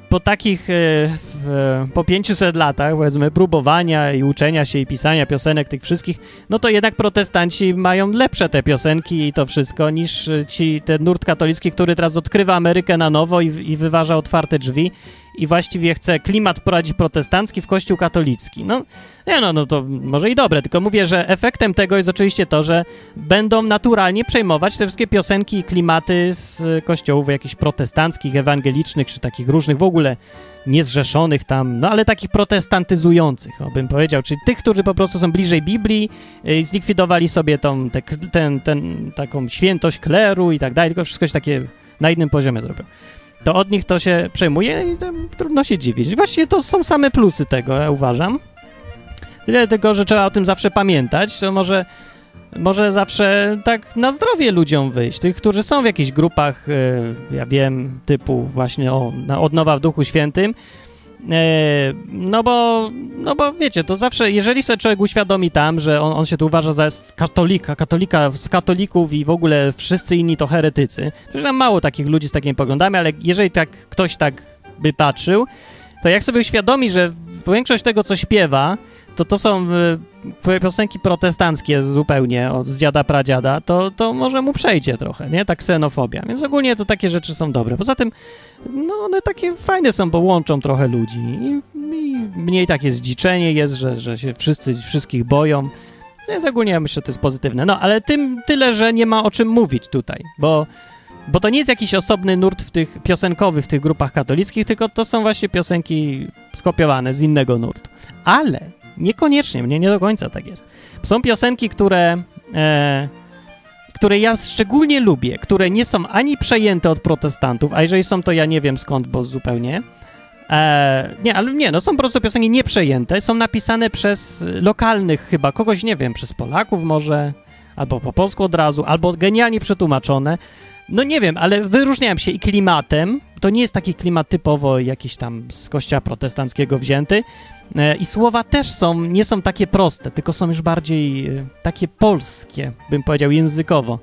po, takich, e, po 500 latach, powiedzmy, próbowania i uczenia się i pisania piosenek tych wszystkich, no to jednak protestanci mają lepsze te piosenki i to wszystko niż ci, ten nurt katolicki, który teraz odkrywa Amerykę na nowo i, i wyważa otwarte drzwi i właściwie chce klimat prowadzić protestancki w kościół katolicki. No, nie no, no to może i dobre, tylko mówię, że efektem tego jest oczywiście to, że będą naturalnie przejmować te wszystkie piosenki i klimaty z kościołów jakichś protestanckich, ewangelicznych, czy takich różnych w ogóle niezrzeszonych tam, no ale takich protestantyzujących, bym powiedział, czyli tych, którzy po prostu są bliżej Biblii i y, zlikwidowali sobie tą, te, ten, ten, taką świętość kleru i tak dalej, tylko wszystko się takie na innym poziomie zrobią to od nich to się przejmuje i trudno się dziwić. Właściwie to są same plusy tego, ja uważam. Tyle że trzeba o tym zawsze pamiętać, to może, może zawsze tak na zdrowie ludziom wyjść. Tych, którzy są w jakichś grupach, yy, ja wiem, typu właśnie o, na odnowa w Duchu Świętym, no bo, no bo wiecie, to zawsze, jeżeli sobie człowiek uświadomi tam, że on, on się tu uważa za katolika, katolika z katolików i w ogóle wszyscy inni to heretycy, że tam mało takich ludzi z takimi poglądami, ale jeżeli tak ktoś tak by patrzył, to jak sobie uświadomi, że większość tego, co śpiewa, to to są y, piosenki protestanckie zupełnie od z dziada pradziada, to, to może mu przejdzie trochę, nie? Ta ksenofobia. Więc ogólnie to takie rzeczy są dobre. Poza tym, no one takie fajne są, bo łączą trochę ludzi i, i mniej takie zdziczenie jest, że, że się wszyscy wszystkich boją. Więc ogólnie ja myślę, że to jest pozytywne. No, ale tym tyle, że nie ma o czym mówić tutaj, bo bo to nie jest jakiś osobny nurt w tych piosenkowy w tych grupach katolickich, tylko to są właśnie piosenki skopiowane z innego nurtu. Ale Niekoniecznie, mnie nie do końca tak jest. Są piosenki, które, e, które ja szczególnie lubię, które nie są ani przejęte od protestantów, a jeżeli są, to ja nie wiem skąd, bo zupełnie. E, nie, ale nie, no są po prostu piosenki nieprzejęte, są napisane przez lokalnych chyba, kogoś nie wiem, przez Polaków może, albo po polsku od razu, albo genialnie przetłumaczone. No nie wiem, ale wyróżniałem się i klimatem, to nie jest taki klimat typowo jakiś tam z kościoła protestanckiego wzięty, e, i słowa też są, nie są takie proste, tylko są już bardziej e, takie polskie, bym powiedział, językowo.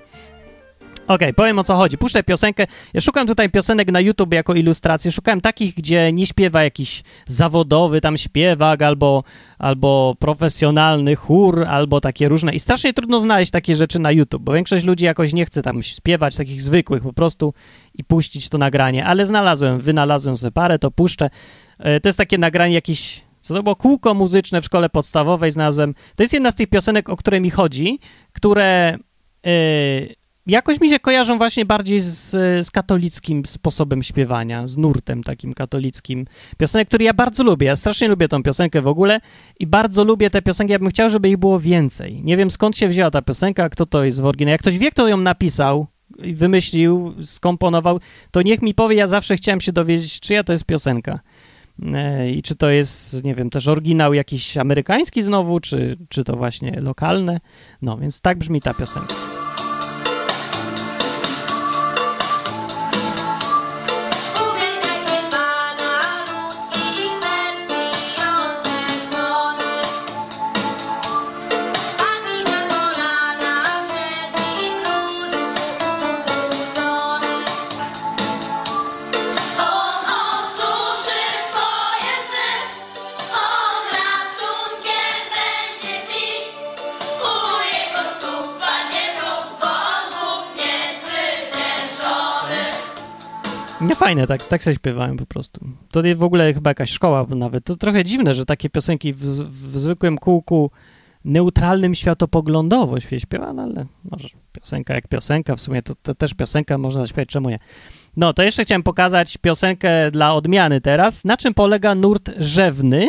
Okej, okay, powiem o co chodzi. Puszczę piosenkę. Ja szukam tutaj piosenek na YouTube jako ilustrację. Szukałem takich, gdzie nie śpiewa jakiś zawodowy tam śpiewak albo, albo profesjonalny chór, albo takie różne. I strasznie trudno znaleźć takie rzeczy na YouTube, bo większość ludzi jakoś nie chce tam śpiewać takich zwykłych po prostu i puścić to nagranie. Ale znalazłem, wynalazłem sobie parę, to puszczę. E, to jest takie nagranie jakieś co to było kółko muzyczne w szkole podstawowej znalazłem. To jest jedna z tych piosenek, o które mi chodzi, które... Yy, jakoś mi się kojarzą właśnie bardziej z, z katolickim sposobem śpiewania, z nurtem takim katolickim piosenek, który ja bardzo lubię. Ja strasznie lubię tą piosenkę w ogóle i bardzo lubię te piosenki. Ja bym chciał, żeby ich było więcej. Nie wiem skąd się wzięła ta piosenka, kto to jest w oryginale. Jak ktoś wie, kto ją napisał, wymyślił, skomponował, to niech mi powie, ja zawsze chciałem się dowiedzieć, czyja to jest piosenka. E, I czy to jest, nie wiem, też oryginał jakiś amerykański znowu, czy, czy to właśnie lokalne. No, więc tak brzmi ta piosenka. Nie fajne, tak, tak się śpiewałem po prostu. To jest w ogóle chyba jakaś szkoła nawet. To trochę dziwne, że takie piosenki w, w zwykłym kółku neutralnym światopoglądowo się śpiewano, ale może piosenka jak piosenka, w sumie to, to też piosenka można zaśpiewać, czemu nie? No, to jeszcze chciałem pokazać piosenkę dla odmiany teraz. Na czym polega nurt rzewny,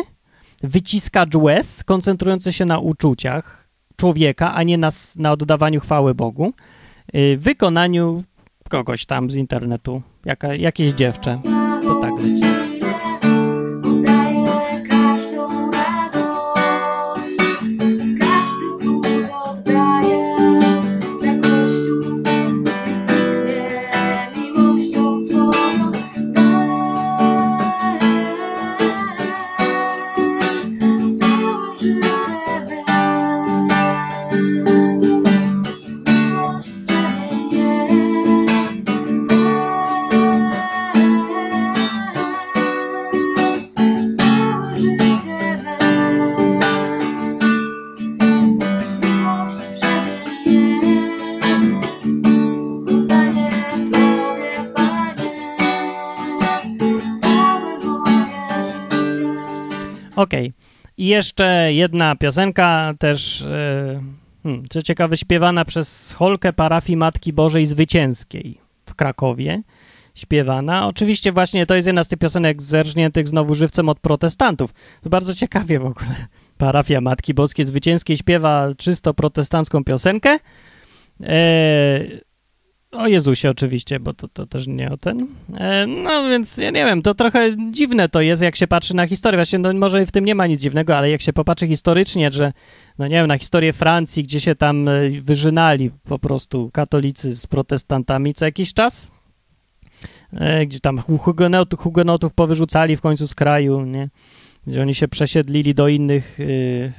wyciskacz łez, koncentrujący się na uczuciach człowieka, a nie na, na oddawaniu chwały Bogu, y, wykonaniu kogoś tam z internetu, jaka, jakieś dziewczę. Jeszcze jedna piosenka też, yy, hmm, co ciekawe, śpiewana przez Holkę parafii Matki Bożej Zwycięskiej w Krakowie. Śpiewana. Oczywiście właśnie to jest jedna z tych piosenek zerżniętych znowu żywcem od protestantów. To bardzo ciekawie w ogóle. Parafia Matki Boskiej Zwycięskiej śpiewa czysto protestancką piosenkę. Yy, o Jezusie oczywiście, bo to, to też nie o ten. E, no więc ja nie wiem, to trochę dziwne to jest, jak się patrzy na historię. Właśnie no, może w tym nie ma nic dziwnego, ale jak się popatrzy historycznie, że no nie wiem, na historię Francji, gdzie się tam e, wyżynali po prostu katolicy z protestantami co jakiś czas, e, gdzie tam hugenotów, hugenotów powyrzucali w końcu z kraju, nie? Gdzie oni się przesiedlili do innych, y,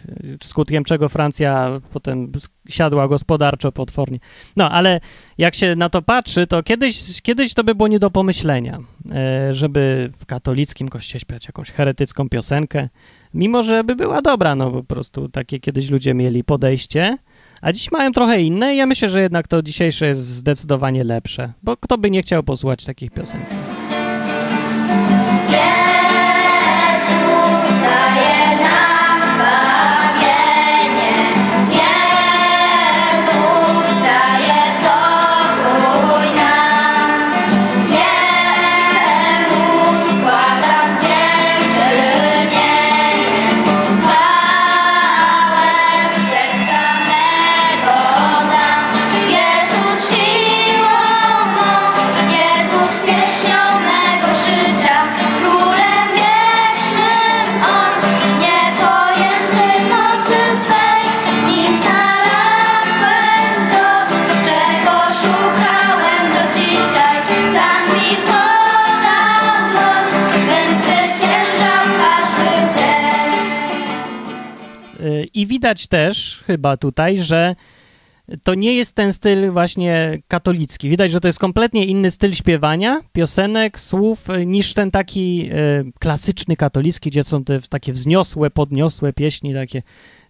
skutkiem czego Francja potem siadła gospodarczo potwornie. No, ale jak się na to patrzy, to kiedyś, kiedyś to by było nie do pomyślenia, y, żeby w katolickim kościele śpiewać jakąś heretycką piosenkę, mimo że by była dobra, no po prostu takie kiedyś ludzie mieli podejście, a dziś mają trochę inne i ja myślę, że jednak to dzisiejsze jest zdecydowanie lepsze, bo kto by nie chciał posłuchać takich piosenek. Widać też chyba tutaj, że to nie jest ten styl właśnie katolicki. Widać, że to jest kompletnie inny styl śpiewania, piosenek, słów, y, niż ten taki y, klasyczny katolicki, gdzie są te takie wzniosłe, podniosłe pieśni, takie,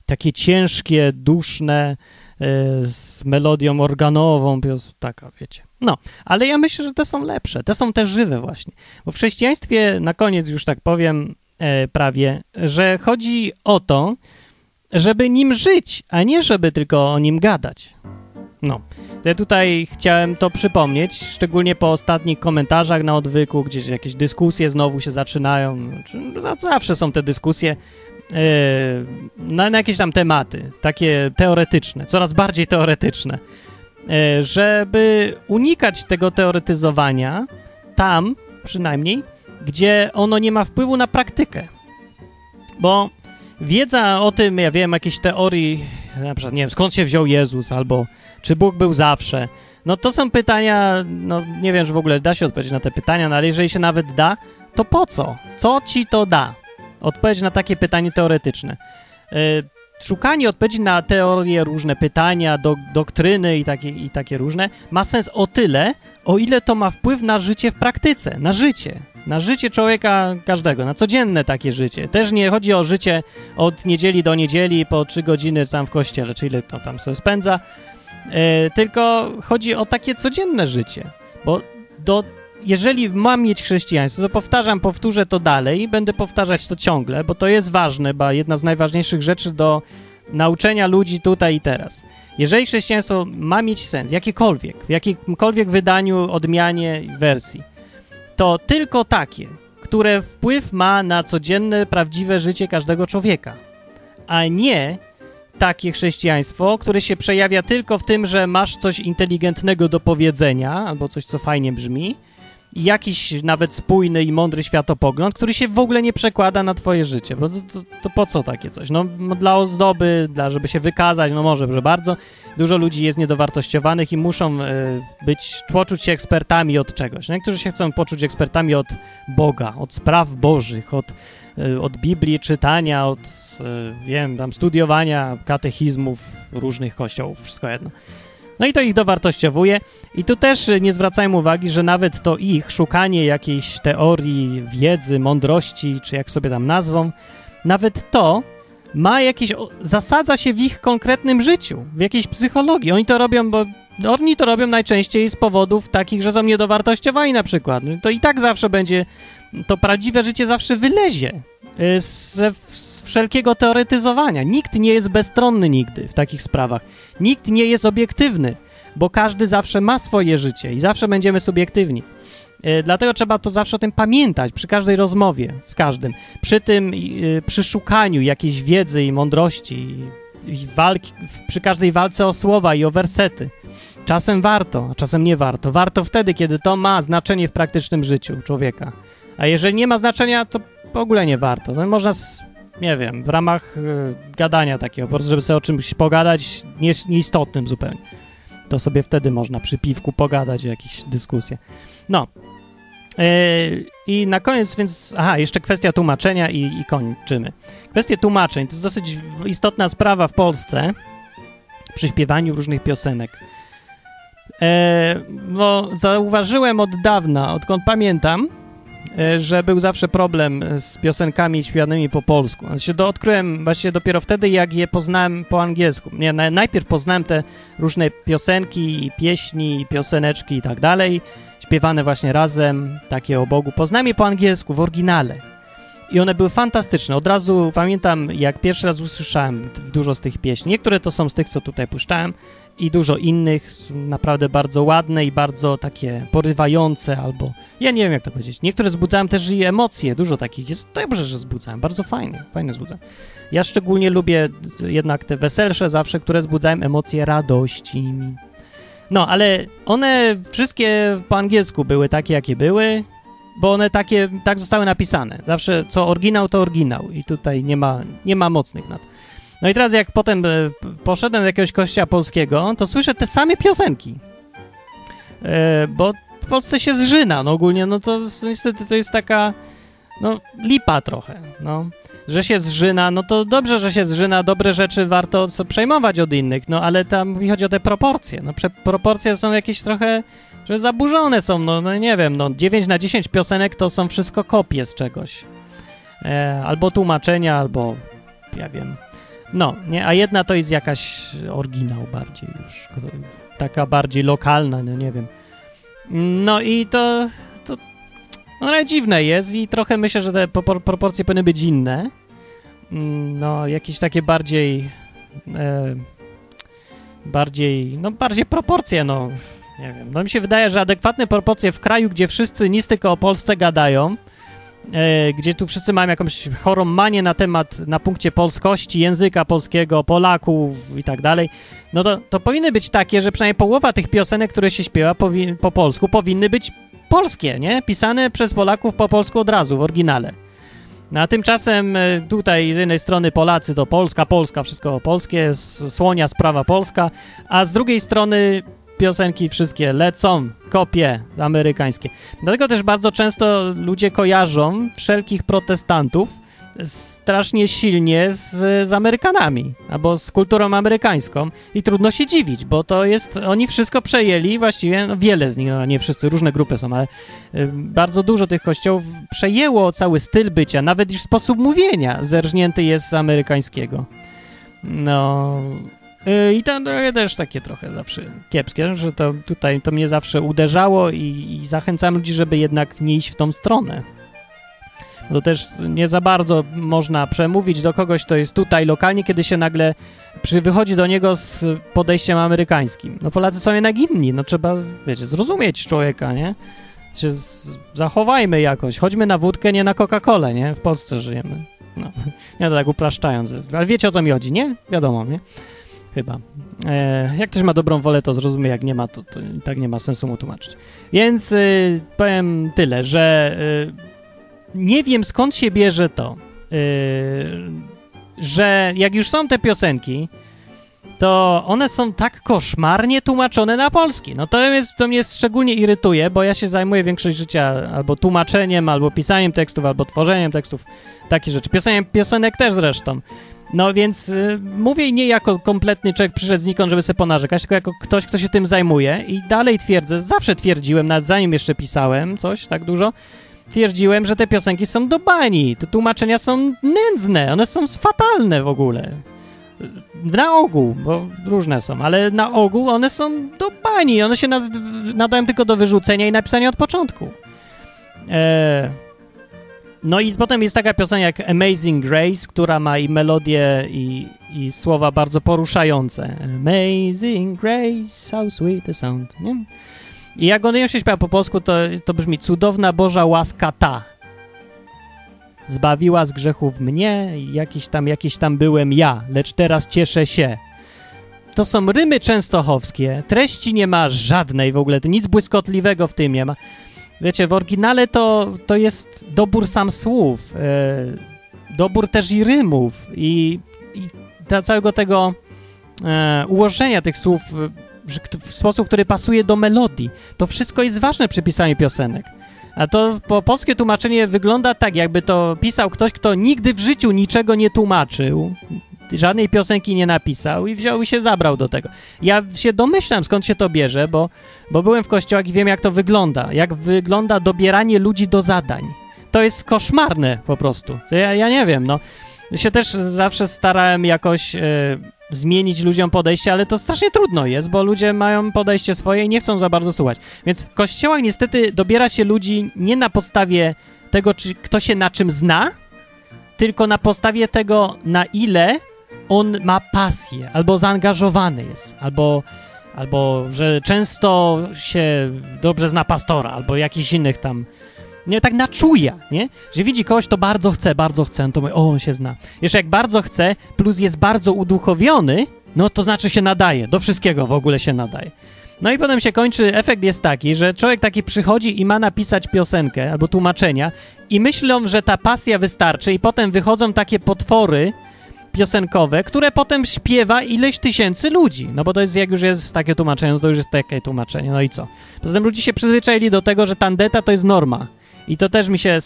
takie ciężkie, duszne, y, z melodią organową, taka, wiecie. No, ale ja myślę, że te są lepsze, te są też żywe właśnie. Bo w chrześcijaństwie, na koniec już tak powiem e, prawie, że chodzi o to, żeby nim żyć, a nie żeby tylko o nim gadać. No, ja tutaj chciałem to przypomnieć, szczególnie po ostatnich komentarzach na odwyku, gdzie jakieś dyskusje znowu się zaczynają. Zawsze są te dyskusje yy, na, na, jakieś tam tematy, takie teoretyczne, coraz bardziej teoretyczne. Yy, żeby unikać tego teoretyzowania, tam przynajmniej, gdzie ono nie ma wpływu na praktykę. Bo wiedza o tym, ja wiem, jakieś teorii, na przykład, nie wiem, skąd się wziął Jezus, albo czy Bóg był zawsze, no to są pytania, no nie wiem, że w ogóle da się odpowiedzieć na te pytania, no ale jeżeli się nawet da, to po co? Co ci to da? Odpowiedź na takie pytanie teoretyczne. Yy, szukanie odpowiedzi na teorie, różne pytania, do, doktryny i takie, i takie różne ma sens o tyle, o ile to ma wpływ na życie w praktyce, na życie na życie człowieka każdego, na codzienne takie życie. Też nie chodzi o życie od niedzieli do niedzieli po trzy godziny tam w kościele, czy ile to tam sobie spędza, e, tylko chodzi o takie codzienne życie, bo do, jeżeli mam mieć chrześcijaństwo, to powtarzam, powtórzę to dalej, będę powtarzać to ciągle, bo to jest ważne, bo jedna z najważniejszych rzeczy do nauczenia ludzi tutaj i teraz. Jeżeli chrześcijaństwo ma mieć sens, jakiekolwiek, w jakimkolwiek wydaniu, odmianie, wersji, to tylko takie, które wpływ ma na codzienne, prawdziwe życie każdego człowieka, a nie takie chrześcijaństwo, które się przejawia tylko w tym, że masz coś inteligentnego do powiedzenia albo coś, co fajnie brzmi, jakiś nawet spójny i mądry światopogląd, który się w ogóle nie przekłada na twoje życie. Bo to, to, to, po co takie coś? No, dla ozdoby, dla, żeby się wykazać, no może, że bardzo. Dużo ludzi jest niedowartościowanych i muszą y, być, poczuć się ekspertami od czegoś. Niektórzy się chcą poczuć ekspertami od Boga, od spraw bożych, od, y, od Biblii, czytania, od, y, wiem, tam studiowania katechizmów różnych kościołów, wszystko jedno. No i to ich dowartościowuje. I tu też nie zwracajmy uwagi, że nawet to ich szukanie jakiejś teorii, wiedzy, mądrości, czy jak sobie tam nazwą, nawet to ma jakieś, zasadza się w ich konkretnym życiu, w jakiejś psychologii. Oni to robią, bo oni to robią najczęściej z powodów takich, że są niedowartościowani na przykład. To i tak zawsze będzie, to prawdziwe życie zawsze wylezie y, ze, wszelkiego teoretyzowania. Nikt nie jest bezstronny nigdy w takich sprawach. Nikt nie jest obiektywny, bo każdy zawsze ma swoje życie i zawsze będziemy subiektywni. E, dlatego trzeba to zawsze o tym pamiętać przy każdej rozmowie z każdym. Przy tym, e, przy szukaniu jakiejś wiedzy i mądrości, i walki, przy każdej walce o słowa i o wersety. Czasem warto, a czasem nie warto. Warto wtedy, kiedy to ma znaczenie w praktycznym życiu człowieka. A jeżeli nie ma znaczenia, to w ogóle nie warto. No, można nie wiem, w ramach y, gadania takiego, po prostu, żeby sobie o czymś pogadać, nie, nieistotnym zupełnie. To sobie wtedy można przy piwku pogadać, jakieś dyskusje. No. Yy, I na koniec, więc, aha, jeszcze kwestia tłumaczenia i, i kończymy. Kwestia tłumaczeń to jest dosyć istotna sprawa w Polsce przy śpiewaniu różnych piosenek. E, bo zauważyłem od dawna, odkąd pamiętam, E, że był zawsze problem z piosenkami śpiewanymi po polsku. Znaczy, to odkryłem właśnie dopiero wtedy, jak je poznałem po angielsku. Nie, najpierw poznałem te różne piosenki, pieśni, pioseneczki i tak dalej, śpiewane właśnie razem, takie o Bogu. Poznałem je po angielsku, w oryginale. I one były fantastyczne. Od razu pamiętam, jak pierwszy raz usłyszałem dużo z tych pieśni. Niektóre to są z tych, co tutaj puszczałem, i dużo innych, naprawdę bardzo ładne i bardzo takie porywające, albo ja nie wiem jak to powiedzieć. Niektóre wzbudzają też i emocje, dużo takich jest dobrze, że wzbudzają, bardzo fajnie, fajnie wzbudzają. Ja szczególnie lubię jednak te weselsze zawsze, które wzbudzają emocje radości. No, ale one wszystkie po angielsku były takie, jakie były, bo one takie, tak zostały napisane. Zawsze co oryginał, to oryginał i tutaj nie ma, nie ma mocnych na to. No i teraz jak potem e, poszedłem do jakiegoś kościoła polskiego, to słyszę te same piosenki. E, bo w Polsce się zżyna, no ogólnie, no to niestety to jest taka no lipa trochę, no. Że się zżyna, no to dobrze, że się zżyna, dobre rzeczy warto przejmować od innych, no ale tam mi chodzi o te proporcje, no proporcje są jakieś trochę, że zaburzone są, no, no nie wiem, no 9 na 10 piosenek to są wszystko kopie z czegoś. E, albo tłumaczenia, albo ja wiem. No, nie, a jedna to jest jakaś oryginał bardziej już, taka bardziej lokalna, no nie wiem. No i to, to no, dziwne jest i trochę myślę, że te proporcje powinny być inne. Mm, no, jakieś takie bardziej e, bardziej, no bardziej proporcje, no nie wiem. No mi się wydaje, że adekwatne proporcje w kraju, gdzie wszyscy nic tylko o Polsce gadają, gdzie tu wszyscy mają jakąś chorą manię na temat, na punkcie polskości, języka polskiego, Polaków i tak dalej, no to, to powinny być takie, że przynajmniej połowa tych piosenek, które się śpiewa po polsku, powinny być polskie, nie? Pisane przez Polaków po polsku od razu, w oryginale. No a tymczasem e, tutaj z jednej strony Polacy to Polska, Polska, wszystko polskie, słonia sprawa polska, a z drugiej strony piosenki wszystkie lecą, kopie amerykańskie. Dlatego też bardzo często ludzie kojarzą wszelkich protestantów strasznie silnie z, z Amerykanami albo z kulturą amerykańską i trudno się dziwić, bo to jest, oni wszystko przejęli, właściwie no wiele z nich, no nie wszyscy, różne grupy są, ale y, bardzo dużo tych kościołów przejęło cały styl bycia, nawet już sposób mówienia zerżnięty jest z amerykańskiego. No, i to, też takie trochę zawsze kiepskie, że to tutaj to mnie zawsze uderzało i, i zachęcam ludzi, żeby jednak nie iść w tą stronę to też nie za bardzo można przemówić do kogoś, kto jest tutaj lokalnie, kiedy się nagle przy, wychodzi do niego z podejściem amerykańskim. No Polacy są jednak inni, no trzeba, wiecie, zrozumieć człowieka, nie? Się z, zachowajmy jakoś, chodźmy na wódkę, nie na Coca-Colę, nie? W Polsce żyjemy. No, nie to tak upraszczając, ale wiecie o co mi chodzi, nie? Wiadomo, nie? Chyba. E, jak ktoś ma dobrą wolę, to zrozumie, jak nie ma, to, to i tak nie ma sensu mu tłumaczyć. Więc y, powiem tyle, że y, nie wiem skąd się bierze to, yy, że jak już są te piosenki, to one są tak koszmarnie tłumaczone na polski. No to, jest, to mnie szczególnie irytuje, bo ja się zajmuję większość życia albo tłumaczeniem, albo pisaniem tekstów, albo tworzeniem tekstów, takie rzeczy. Pioseniem, piosenek też zresztą. No więc y, mówię nie jako kompletny człowiek przyszedł znikąd, żeby sobie ponarzekać, tylko jako ktoś, kto się tym zajmuje i dalej twierdzę, zawsze twierdziłem, nawet zanim jeszcze pisałem coś tak dużo, twierdziłem, że te piosenki są do bani. Te tłumaczenia są nędzne, one są fatalne w ogóle. Na ogół, bo różne są, ale na ogół one są do bani. One się nadają tylko do wyrzucenia i napisania od początku. Eee, no i potem jest taka piosenka jak Amazing Grace, która ma i melodię, i, i słowa bardzo poruszające. Amazing Grace, how sweet the sound. Nie? I jak on się śpiewa po polsku, to, to brzmi cudowna Boża łaska ta. Zbawiła z grzechów mnie, jakiś tam, jakiś tam byłem ja, lecz teraz cieszę się. To są rymy częstochowskie, treści nie ma żadnej w ogóle, nic błyskotliwego w tym nie ma. Wiecie, w oryginale to, to jest dobór sam słów, e, dobór też i rymów i, i ta, całego tego e, ułożenia tych słów w sposób, który pasuje do melodii. To wszystko jest ważne przy pisaniu piosenek. A to po polskie tłumaczenie wygląda tak, jakby to pisał ktoś, kto nigdy w życiu niczego nie tłumaczył, żadnej piosenki nie napisał i wziął i się zabrał do tego. Ja się domyślam, skąd się to bierze, bo, bo byłem w kościołach i wiem, jak to wygląda. Jak wygląda dobieranie ludzi do zadań. To jest koszmarne po prostu. Ja, ja nie wiem, no. Się też zawsze starałem jakoś... Yy, zmienić ludziom podejście, ale to strasznie trudno jest, bo ludzie mają podejście swoje i nie chcą za bardzo słuchać. Więc w kościołach niestety dobiera się ludzi nie na podstawie tego, czy kto się na czym zna, tylko na podstawie tego, na ile on ma pasję, albo zaangażowany jest, albo, albo że często się dobrze zna pastora, albo jakichś innych tam nie, tak na czuja, nie? Że widzi kogoś, to bardzo chce, bardzo chce, to mówi, o, on się zna. Jeszcze jak bardzo chce, plus jest bardzo uduchowiony, no to znaczy się nadaje, do wszystkiego w ogóle się nadaje. No i potem się kończy, efekt jest taki, że człowiek taki przychodzi i ma napisać piosenkę albo tłumaczenia i myślą, że ta pasja wystarczy i potem wychodzą takie potwory piosenkowe, które potem śpiewa ileś tysięcy ludzi. No bo to jest, jak już jest takie tłumaczenie, no to już jest takie tłumaczenie, no i co? Poza tym ludzie się przyzwyczaili do tego, że tandeta to jest norma. I to też mi się,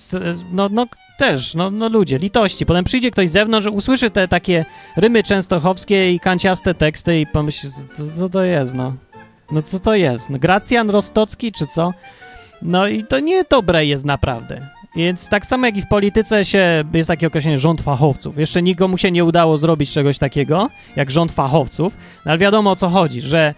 no, no też, no, no ludzie, litości. Potem przyjdzie ktoś z zewnątrz, usłyszy te takie rymy częstochowskie i kanciaste teksty i pomyśli, co, co to jest, no. No co to jest? No, Gracjan Rostocki czy co? No i to nie dobre jest naprawdę. Więc tak samo jak i w polityce się jest takie określenie rząd fachowców. Jeszcze nikomu się nie udało zrobić czegoś takiego jak rząd fachowców, no ale wiadomo o co chodzi, że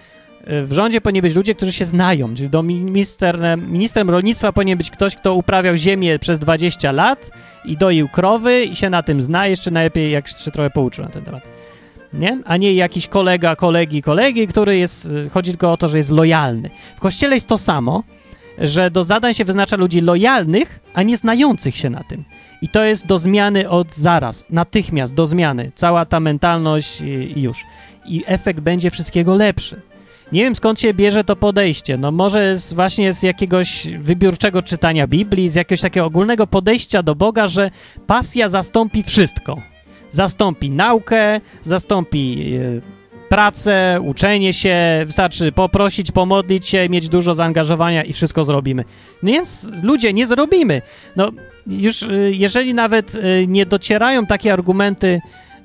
w rządzie powinni być ludzie, którzy się znają. Czyli do minister, ministrem rolnictwa powinien być ktoś, kto uprawiał ziemię przez 20 lat i doił krowy i się na tym zna, jeszcze najlepiej jak się trochę pouczył na ten temat. Nie? A nie jakiś kolega, kolegi, kolegi, który jest, chodzi tylko o to, że jest lojalny. W kościele jest to samo, że do zadań się wyznacza ludzi lojalnych, a nie znających się na tym. I to jest do zmiany od zaraz, natychmiast do zmiany. Cała ta mentalność i już. I efekt będzie wszystkiego lepszy. Nie wiem skąd się bierze to podejście. No może z, właśnie z jakiegoś wybiórczego czytania Biblii, z jakiegoś takiego ogólnego podejścia do Boga, że pasja zastąpi wszystko. Zastąpi naukę, zastąpi yy, pracę, uczenie się, wystarczy poprosić, pomodlić się, mieć dużo zaangażowania i wszystko zrobimy. No więc ludzie, nie zrobimy. No już yy, jeżeli nawet yy, nie docierają takie argumenty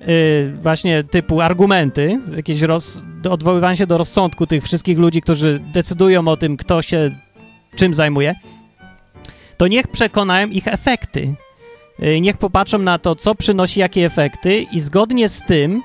Yy, właśnie typu argumenty, jakieś roz, odwoływanie się do rozsądku tych wszystkich ludzi, którzy decydują o tym, kto się czym zajmuje, to niech przekonają ich efekty. Niech popatrzą na to, co przynosi jakie efekty i zgodnie z tym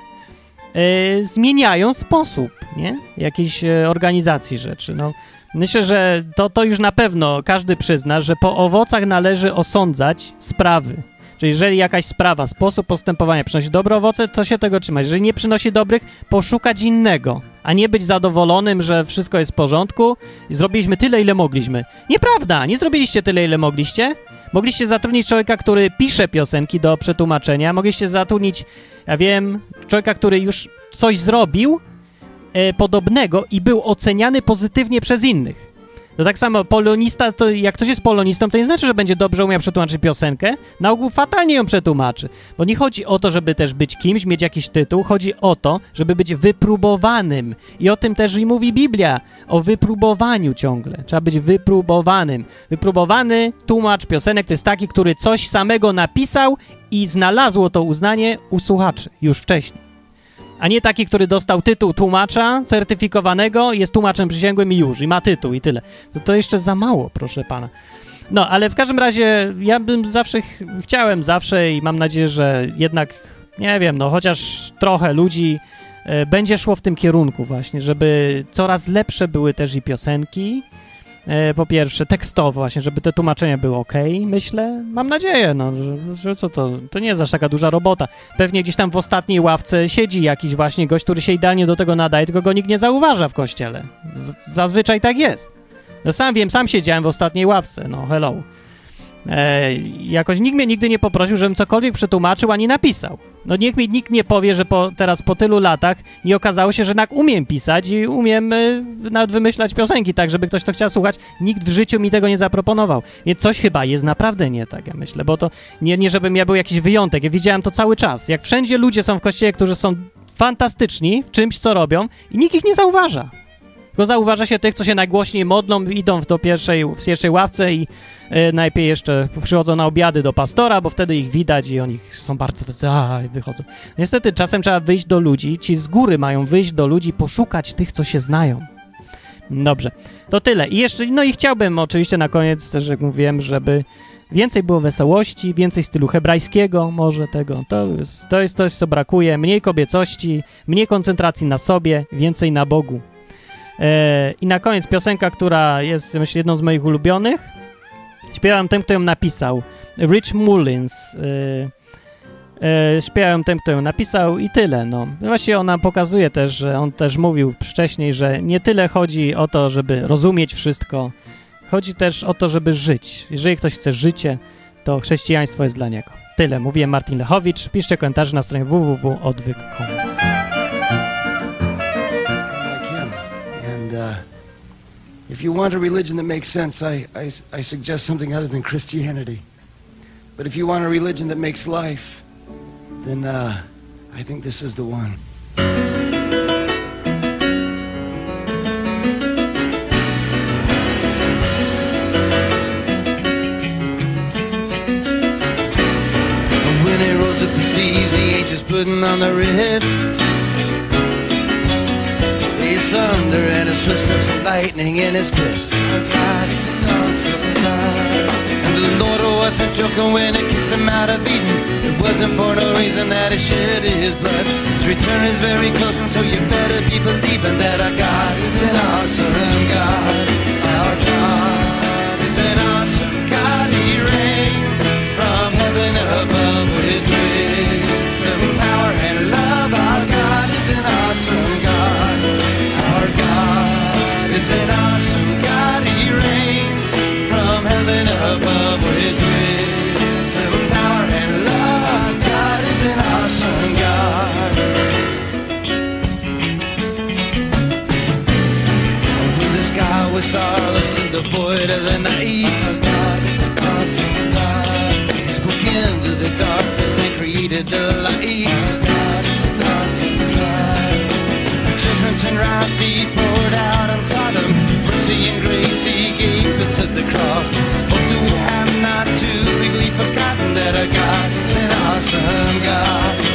zmieniają sposób nie? jakiejś yy, organizacji rzeczy. No, myślę, że to, to już na pewno każdy przyzna, że po owocach należy osądzać sprawy. Że jeżeli jakaś sprawa, sposób postępowania przynosi dobre owoce, to się tego trzymać. Jeżeli nie przynosi dobrych, poszukać innego, a nie być zadowolonym, że wszystko jest w porządku i zrobiliśmy tyle, ile mogliśmy. Nieprawda, nie zrobiliście tyle, ile mogliście. Mogliście zatrudnić człowieka, który pisze piosenki do przetłumaczenia, mogliście zatrudnić, ja wiem, człowieka, który już coś zrobił e, podobnego i był oceniany pozytywnie przez innych. To tak samo polonista, to jak ktoś jest polonistą, to nie znaczy, że będzie dobrze umiał przetłumaczyć piosenkę. Na ogół fatalnie ją przetłumaczy. Bo nie chodzi o to, żeby też być kimś, mieć jakiś tytuł. Chodzi o to, żeby być wypróbowanym. I o tym też i mówi Biblia. O wypróbowaniu ciągle. Trzeba być wypróbowanym. Wypróbowany tłumacz piosenek to jest taki, który coś samego napisał i znalazło to uznanie u słuchaczy już wcześniej a nie taki, który dostał tytuł tłumacza certyfikowanego, jest tłumaczem przysięgłym i już, i ma tytuł i tyle. To, to jeszcze za mało, proszę pana. No, ale w każdym razie ja bym zawsze, ch chciałem zawsze i mam nadzieję, że jednak, nie wiem, no chociaż trochę ludzi e, będzie szło w tym kierunku właśnie, żeby coraz lepsze były też i piosenki, po pierwsze tekstowo właśnie, żeby te tłumaczenia były ok, myślę. Mam nadzieję, no, że, że, co to, to nie jest aż taka duża robota. Pewnie gdzieś tam w ostatniej ławce siedzi jakiś właśnie gość, który się idealnie do tego nadaje, tylko go nikt nie zauważa w kościele. Z, zazwyczaj tak jest. No sam wiem, sam siedziałem w ostatniej ławce, no hello. E, jakoś nikt mnie nigdy nie poprosił, żebym cokolwiek przetłumaczył ani napisał. No niech mi nikt nie powie, że po, teraz po tylu latach nie okazało się, że jednak umiem pisać i umiem y, nawet wymyślać piosenki tak, żeby ktoś to chciał słuchać. Nikt w życiu mi tego nie zaproponował. Więc coś chyba jest naprawdę nie tak, ja myślę, bo to nie, nie żebym ja był jakiś wyjątek. Ja widziałem to cały czas. Jak wszędzie ludzie są w kościele, którzy są fantastyczni w czymś, co robią i nikt ich nie zauważa. Tylko zauważa się tych, co się najgłośniej modlą, idą do pierwszej, w pierwszej ławce i e, najpierw jeszcze przychodzą na obiady do pastora, bo wtedy ich widać i oni są bardzo tacy, a wychodzą. Niestety czasem trzeba wyjść do ludzi, ci z góry mają wyjść do ludzi, poszukać tych, co się znają. Dobrze, to tyle. I jeszcze, no i chciałbym oczywiście na koniec też, jak mówiłem, żeby więcej było wesołości, więcej stylu hebrajskiego, może tego. To jest, to jest coś, co brakuje. Mniej kobiecości, mniej koncentracji na sobie, więcej na Bogu. E, I na koniec piosenka, która jest myślę jedną z moich ulubionych. Śpiewam tym, kto ją napisał. Rich Mullins. E, e, śpiewam tym, kto ją napisał i tyle. No. Właściwie ona pokazuje też, że on też mówił wcześniej, że nie tyle chodzi o to, żeby rozumieć wszystko, chodzi też o to, żeby żyć. Jeżeli ktoś chce życie, to chrześcijaństwo jest dla niego. Tyle. Mówiłem Martin Lechowicz. Piszcie komentarze na stronie www.odwyk.com. If you want a religion that makes sense, I, I, I, suggest something other than Christianity. But if you want a religion that makes life, then uh, I think this is the one. sees the angels putting on the ritz. And his lightning in his kiss. God is an awesome God. And the Lord wasn't joking when he kicked him out of Eden. It wasn't for no reason that he shed his blood. His return is very close, and so you better be believing that our God is an awesome God. Our God is an awesome God. He reigns from heaven above with wisdom, power, and love. Our God is an awesome the was starless and devoid of the night, spoke into the darkness and created the light. Judgment and wrath He poured out on Sodom. Mercy and grace He gave us at the cross. What do we have not to? We've forgotten that our God is an awesome God.